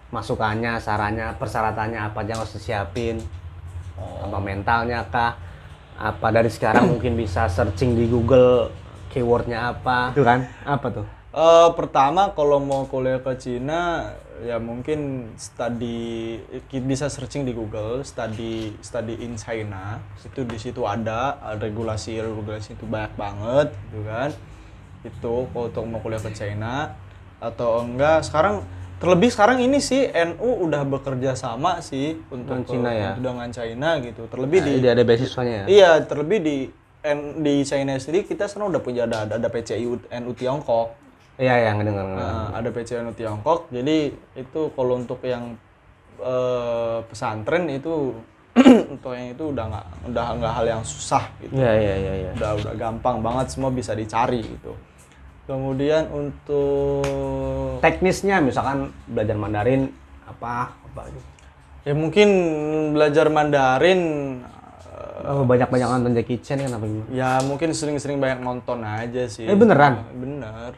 Masukannya, sarannya, persyaratannya apa aja yang harus disiapin, apa mentalnya kah, apa dari sekarang mungkin bisa searching di Google keywordnya apa, itu kan? Apa tuh? Eh, pertama kalau mau kuliah ke Cina ya mungkin study bisa searching di Google study study in China itu di situ ada regulasi regulasi itu banyak banget gitu kan itu kalau untuk mau kuliah ke China atau enggak sekarang terlebih sekarang ini sih NU udah bekerja sama sih untuk Dengan Cina ke- ya? untuk dengan China gitu terlebih di Nah, ada beasiswanya ya? Iya, terlebih di N- di China sendiri kita sekarang udah punya ada ada PCI NU Tiongkok. Iya, yang dengar. Nah, ada PCI NU Tiongkok. Jadi itu kalau untuk yang eh, pesantren itu untuk yang itu udah nggak udah nggak hal yang susah gitu. Iya, iya, iya, iya. Udah udah gampang banget semua bisa dicari gitu. Kemudian untuk teknisnya misalkan belajar Mandarin apa apa gitu. ya mungkin belajar Mandarin Oh, banyak-banyak nonton Jackie Chan kan apa gimana? Ya mungkin sering-sering banyak nonton aja sih. Eh, beneran? Bener.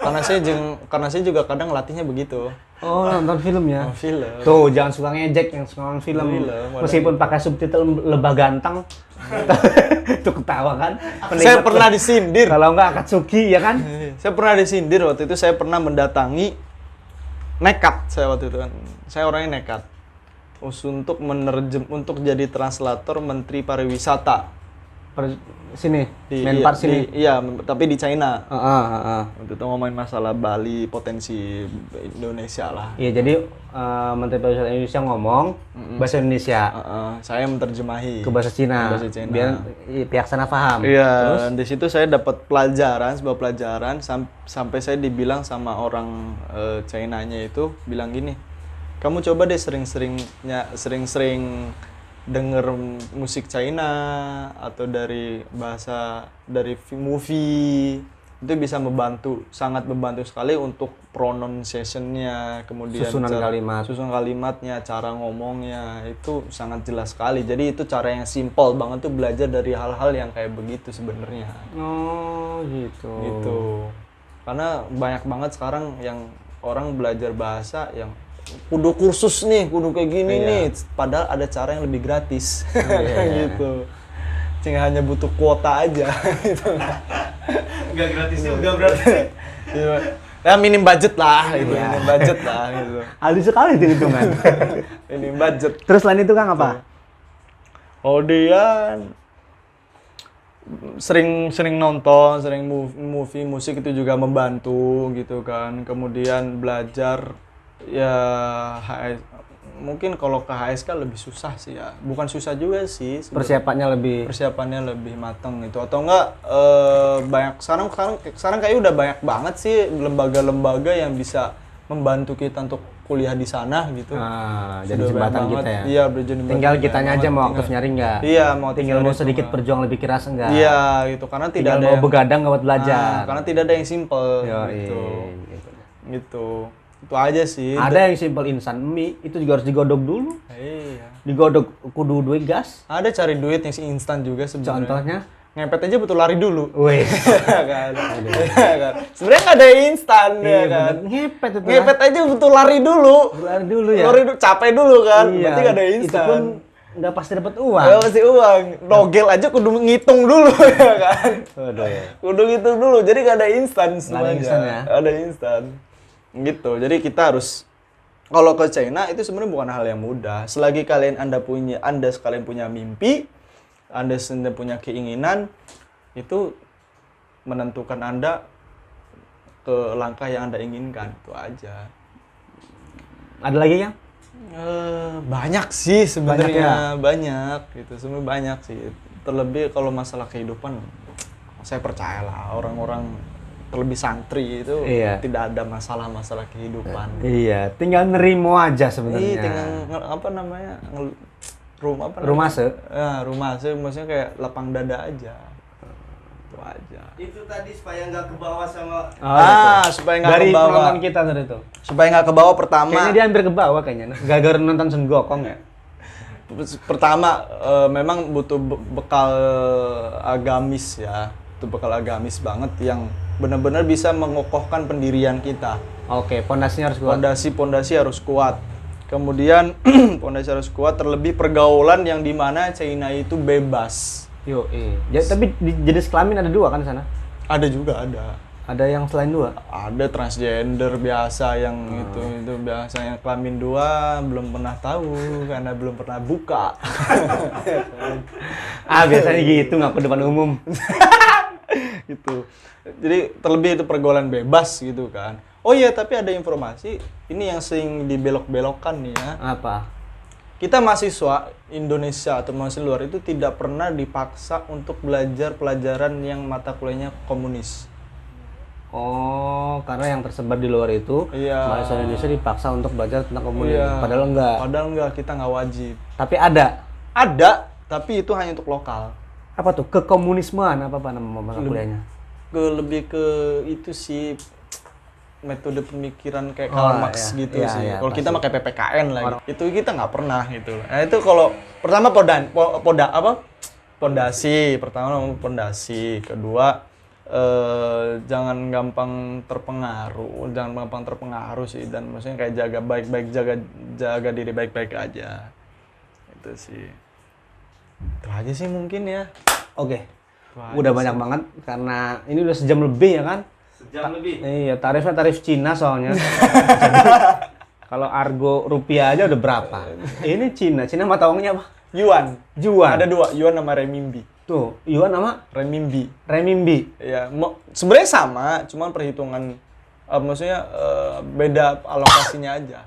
Karena saya jeng, karena saya juga kadang latihnya begitu. Oh, nonton film ya. Oh, film. Tuh, jangan suka ngejek yang suka nonton film. Film, Meskipun pakai subtitle lebah ganteng. Itu ketawa kan. Saya Penikmat- pernah disindir. Kalau enggak Akatsuki ya kan? saya pernah disindir waktu itu saya pernah mendatangi nekat saya waktu itu kan. Saya orangnya nekat. Untuk menerjem untuk jadi translator Menteri Pariwisata Per- sini, di Menpar iya, sini. di- iya, tapi di China. Heeh, heeh. Waktu itu ngomongin masalah Bali potensi Indonesia lah. Iya, jadi eh, Menteri Pariwisata Indonesia ngomong bahasa Indonesia Heeh, saya menerjemahi ke bahasa Cina, Ke bahasa Cina. biar i- pihak sana paham. Iya, dan di situ saya dapat pelajaran, sebuah pelajaran sam- sampai saya dibilang sama orang eh, China-nya itu bilang gini, kamu coba deh sering-seringnya sering-sering denger musik China atau dari bahasa dari movie itu bisa membantu sangat membantu sekali untuk pronunciation-nya kemudian Susunan kalimat. susunan kalimatnya cara ngomongnya itu sangat jelas sekali jadi itu cara yang simple banget tuh belajar dari hal-hal yang kayak begitu sebenarnya Oh, gitu. gitu karena banyak banget sekarang yang orang belajar bahasa yang kudu kursus nih kudu kayak gini Iya. nih padahal ada cara yang lebih gratis gitu tinggal hanya butuh kuota aja gitu Enggak gratis juga berarti. Iya. ya minim budget lah gitu minim budget lah gitu Halus sekali itu hitungan. minim budget Terus selain itu Kang apa? kemudian sering sering nonton, sering mov- movie, musik itu juga membantu gitu kan. Kemudian belajar ya HS, mungkin kalau ke HSK lebih susah sih ya. Bukan susah juga sih. Persiapannya lebih persiapannya lebih matang gitu atau enggak eh, banyak sekarang sekarang sekarang kayak udah banyak banget sih lembaga-lembaga yang bisa membantu kita untuk kuliah di sana gitu. Ah, Sudah jadi jembatan kita ya. Iya, jembatan Tinggal kitanya aja mau aktif nyari enggak? Iya, mau Tinggal mau sedikit enggak. berjuang lebih keras enggak? Iya, gitu. Karena tidak Tinggal ada mau yang begadang buat belajar. Ah, karena tidak ada yang simple Yoi, gitu. gitu. Gitu. Itu aja sih. Ada yang simple instan mie itu juga harus digodok dulu. Iya. Digodok kudu duit gas. Ada cari duit yang si instan juga sebenarnya. Contohnya? ngepet aja butuh lari dulu. Wih. Iya kan? Iya kan? Sebenarnya nggak ada instan ya kan. Ngepet itu. Ngepet aja butuh lari dulu. Lari dulu ya. Lari dulu, capek dulu kan. Iya, Berarti nggak ada Itu instan. pun nggak pasti dapat uang. Ya pasti uang. Nogel aja kudu ngitung dulu ya kan. Waduh ya. Kudu ngitung dulu. Jadi nggak ada instan semuanya. instan ya? Ada instan. Gitu. Jadi kita harus kalau ke China itu sebenarnya bukan hal yang mudah. Selagi kalian Anda punya Anda sekalian punya mimpi, Anda sendiri punya keinginan, itu menentukan Anda ke langkah yang Anda inginkan. Itu aja. Ada lagi ya? Eh, banyak sih sebenarnya banyak, gitu sebenarnya banyak sih terlebih kalau masalah kehidupan saya percayalah orang-orang terlebih santri itu Iya. tidak ada masalah-masalah kehidupan Iya, tinggal nerimo aja sebenarnya. Iya, tinggal apa namanya rumah apa Rumah se. ya, rumah se maksudnya kayak lapang dada aja itu aja Itu tadi supaya nggak ke bawah sama ah supaya nggak Dari ke bawah penonton kita tadi itu. supaya nggak ke bawah pertama Kayaknya dia hampir ke bawah kayaknya. Gara-gara nonton Sun Gokong ya. pertama eh, memang butuh be- bekal agamis ya itu bekal agamis banget yang benar-benar bisa mengokohkan pendirian kita Oke, pondasinya harus kuat. pondasi-pondasi harus kuat kemudian pondasi harus kuat terlebih pergaulan yang di mana China itu bebas Yo, iya. tapi di jenis kelamin ada dua kan di sana? ada juga ada Ada yang selain dua? ada transgender biasa yang itu itu biasa yang kelamin dua belum pernah tahu karena belum pernah buka Ah, biasanya gitu ngaku depan umum. gitu. Jadi terlebih itu pergaulan bebas gitu kan. Oh iya, tapi ada informasi ini yang sering dibelok-belokkan nih ya. Apa? Kita mahasiswa Indonesia atau mahasiswa luar itu tidak pernah dipaksa untuk belajar pelajaran yang mata kuliahnya komunis. Oh, karena yang tersebar di luar itu Iya. mahasiswa Indonesia dipaksa untuk belajar tentang komunis. Iya. Padahal enggak. Padahal enggak, kita nggak wajib. Tapi ada. Ada, tapi itu hanya untuk lokal. Apa tuh? Kekomunismean apa apa nama mata kuliahnya? Ke lebih ke itu sih metode pemikiran kayak Oh, Karl Marx iya. gitu Iya, sih. iya, kalau kita pakai PPKN lagi, itu kita nggak pernah gitu. Nah itu kalau pertama podan, po- poda apa? Pondasi, pertama pondasi, kedua eh, jangan gampang terpengaruh, jangan gampang terpengaruh sih dan maksudnya kayak jaga baik-baik jaga jaga diri baik-baik aja. Itu sih. Itu aja sih mungkin ya. Oke. Itu aja Udah banyak banget karena ini udah sejam lebih ya kan? sejam lebih. Iya, tarifnya tarif Cina soalnya. Kalau argo rupiah aja udah berapa? Ini Cina. Cina mata uangnya apa? Yuan. Juan. Ada dua, yuan sama renminbi. Tuh, yuan nama Renminbi. renminbi. Ya, sebenarnya sama, cuman perhitungan eh, maksudnya eh, beda alokasinya aja.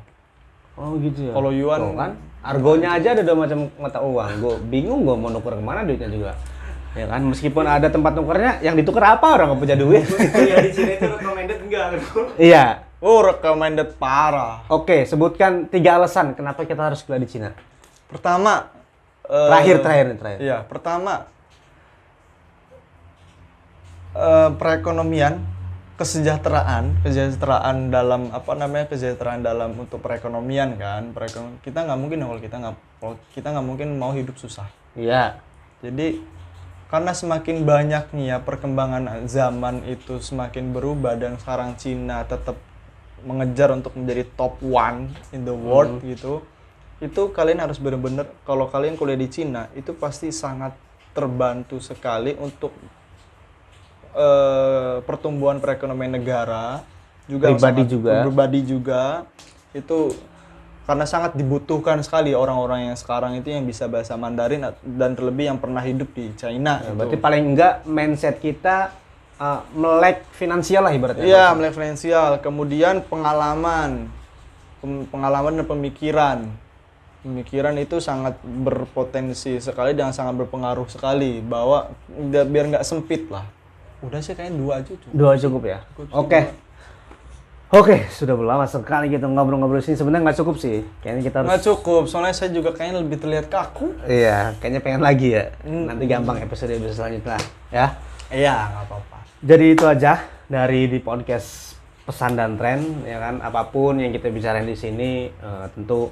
Oh gitu ya. Kalau yuan- Tuh, kan, argonya aja ada dua macam mata uang. Gue bingung gue mau nuker ke mana duitnya juga. Ya kan, meskipun ada tempat nukernya, yang ditukar apa orang nggak punya duit? Kuliah di sini itu recommended enggak? iya. Oh, recommended parah. Oke, sebutkan tiga alasan kenapa kita harus kuliah di Cina. Pertama, eh, Terakhir, terakhir, nih, terakhir. Iya, pertama eh, perekonomian, kesejahteraan, kesejahteraan dalam apa namanya kesejahteraan dalam untuk perekonomian kan, perekonomian kita nggak mungkin kalau kita nggak kalau kita nggak mungkin mau hidup susah. Iya. Jadi karena semakin banyaknya perkembangan zaman itu semakin berubah dan sekarang Cina tetap mengejar untuk menjadi top one in the world gitu. Itu kalian harus benar-benar kalau kalian kuliah di Cina itu pasti sangat terbantu sekali untuk eh, pertumbuhan perekonomian negara juga Pribadi juga. pribadi juga itu karena sangat dibutuhkan sekali orang-orang yang sekarang itu yang bisa bahasa Mandarin dan terlebih yang pernah hidup di China. Nah, gitu. berarti paling enggak mindset kita uh, melek finansial lah ibaratnya. Iya, mulai finansial, kemudian pengalaman, pengalaman dan pemikiran. Pemikiran itu sangat berpotensi sekali dan sangat berpengaruh sekali bahwa biar nggak sempit lah. Udah sih kayaknya dua aja cuy. Dua cukup ya. Oke. Oke, sudah lama sekali kita ngobrol-ngobrol sini. Sebenarnya nggak cukup sih. Kayaknya kita harus Nggak cukup, soalnya saya juga kayaknya lebih terlihat kaku. Iya, kayaknya pengen lagi ya. Nanti gampang episode episode selanjutnya ya. Iya, nggak apa-apa. Jadi itu aja dari di podcast pesan dan tren ya kan apa pun yang kita bicarain di sini eh, tentu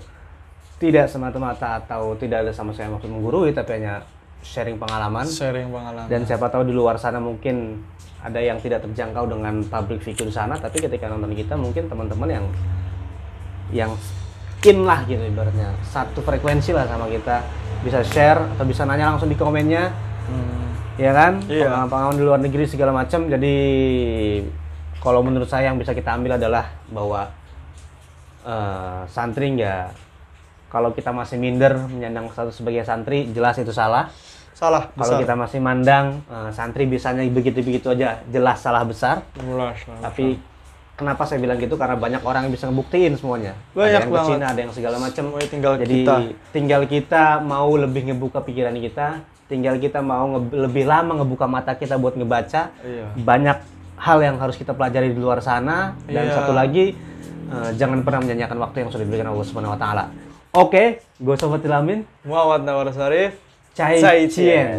tidak semata-mata atau tidak ada sama sekali maksud menggurui tapi hanya sharing pengalaman. Sharing pengalaman. dan siapa tahu di luar sana mungkin ada yang tidak terjangkau dengan public figure sana tapi ketika nonton kita mungkin teman-teman yang yang in lah gitu ibaratnya. Satu frekuensi lah sama kita. Bisa share atau bisa nanya langsung di komennya. Hmm. ya kan? Iya. pengalaman-pengalaman di luar negeri segala macam. Jadi kalau menurut saya yang bisa kita ambil adalah bahwa eh, santri ya kalau kita masih minder menyandang status sebagai santri jelas itu salah Salah, kalau besar. kita masih mandang eh, santri bisanya begitu-begitu aja jelas salah besar Jelas, tapi kenapa saya bilang gitu karena banyak orang yang bisa ngebuktiin semuanya Banyak ada yang banget. Cina ada yang segala macam tinggal jadi kita. tinggal kita mau lebih ngebuka pikiran kita tinggal kita mau nge- lebih lama ngebuka mata kita buat ngebaca Iya. banyak hal yang harus kita pelajari di luar sana dan Iya. satu lagi eh, jangan pernah menyanyiakan waktu yang sudah diberikan Allah Subhanahu wa taala. Oke, gue Sobat Ilamin, Muhammad Nawar Sarif. 再见,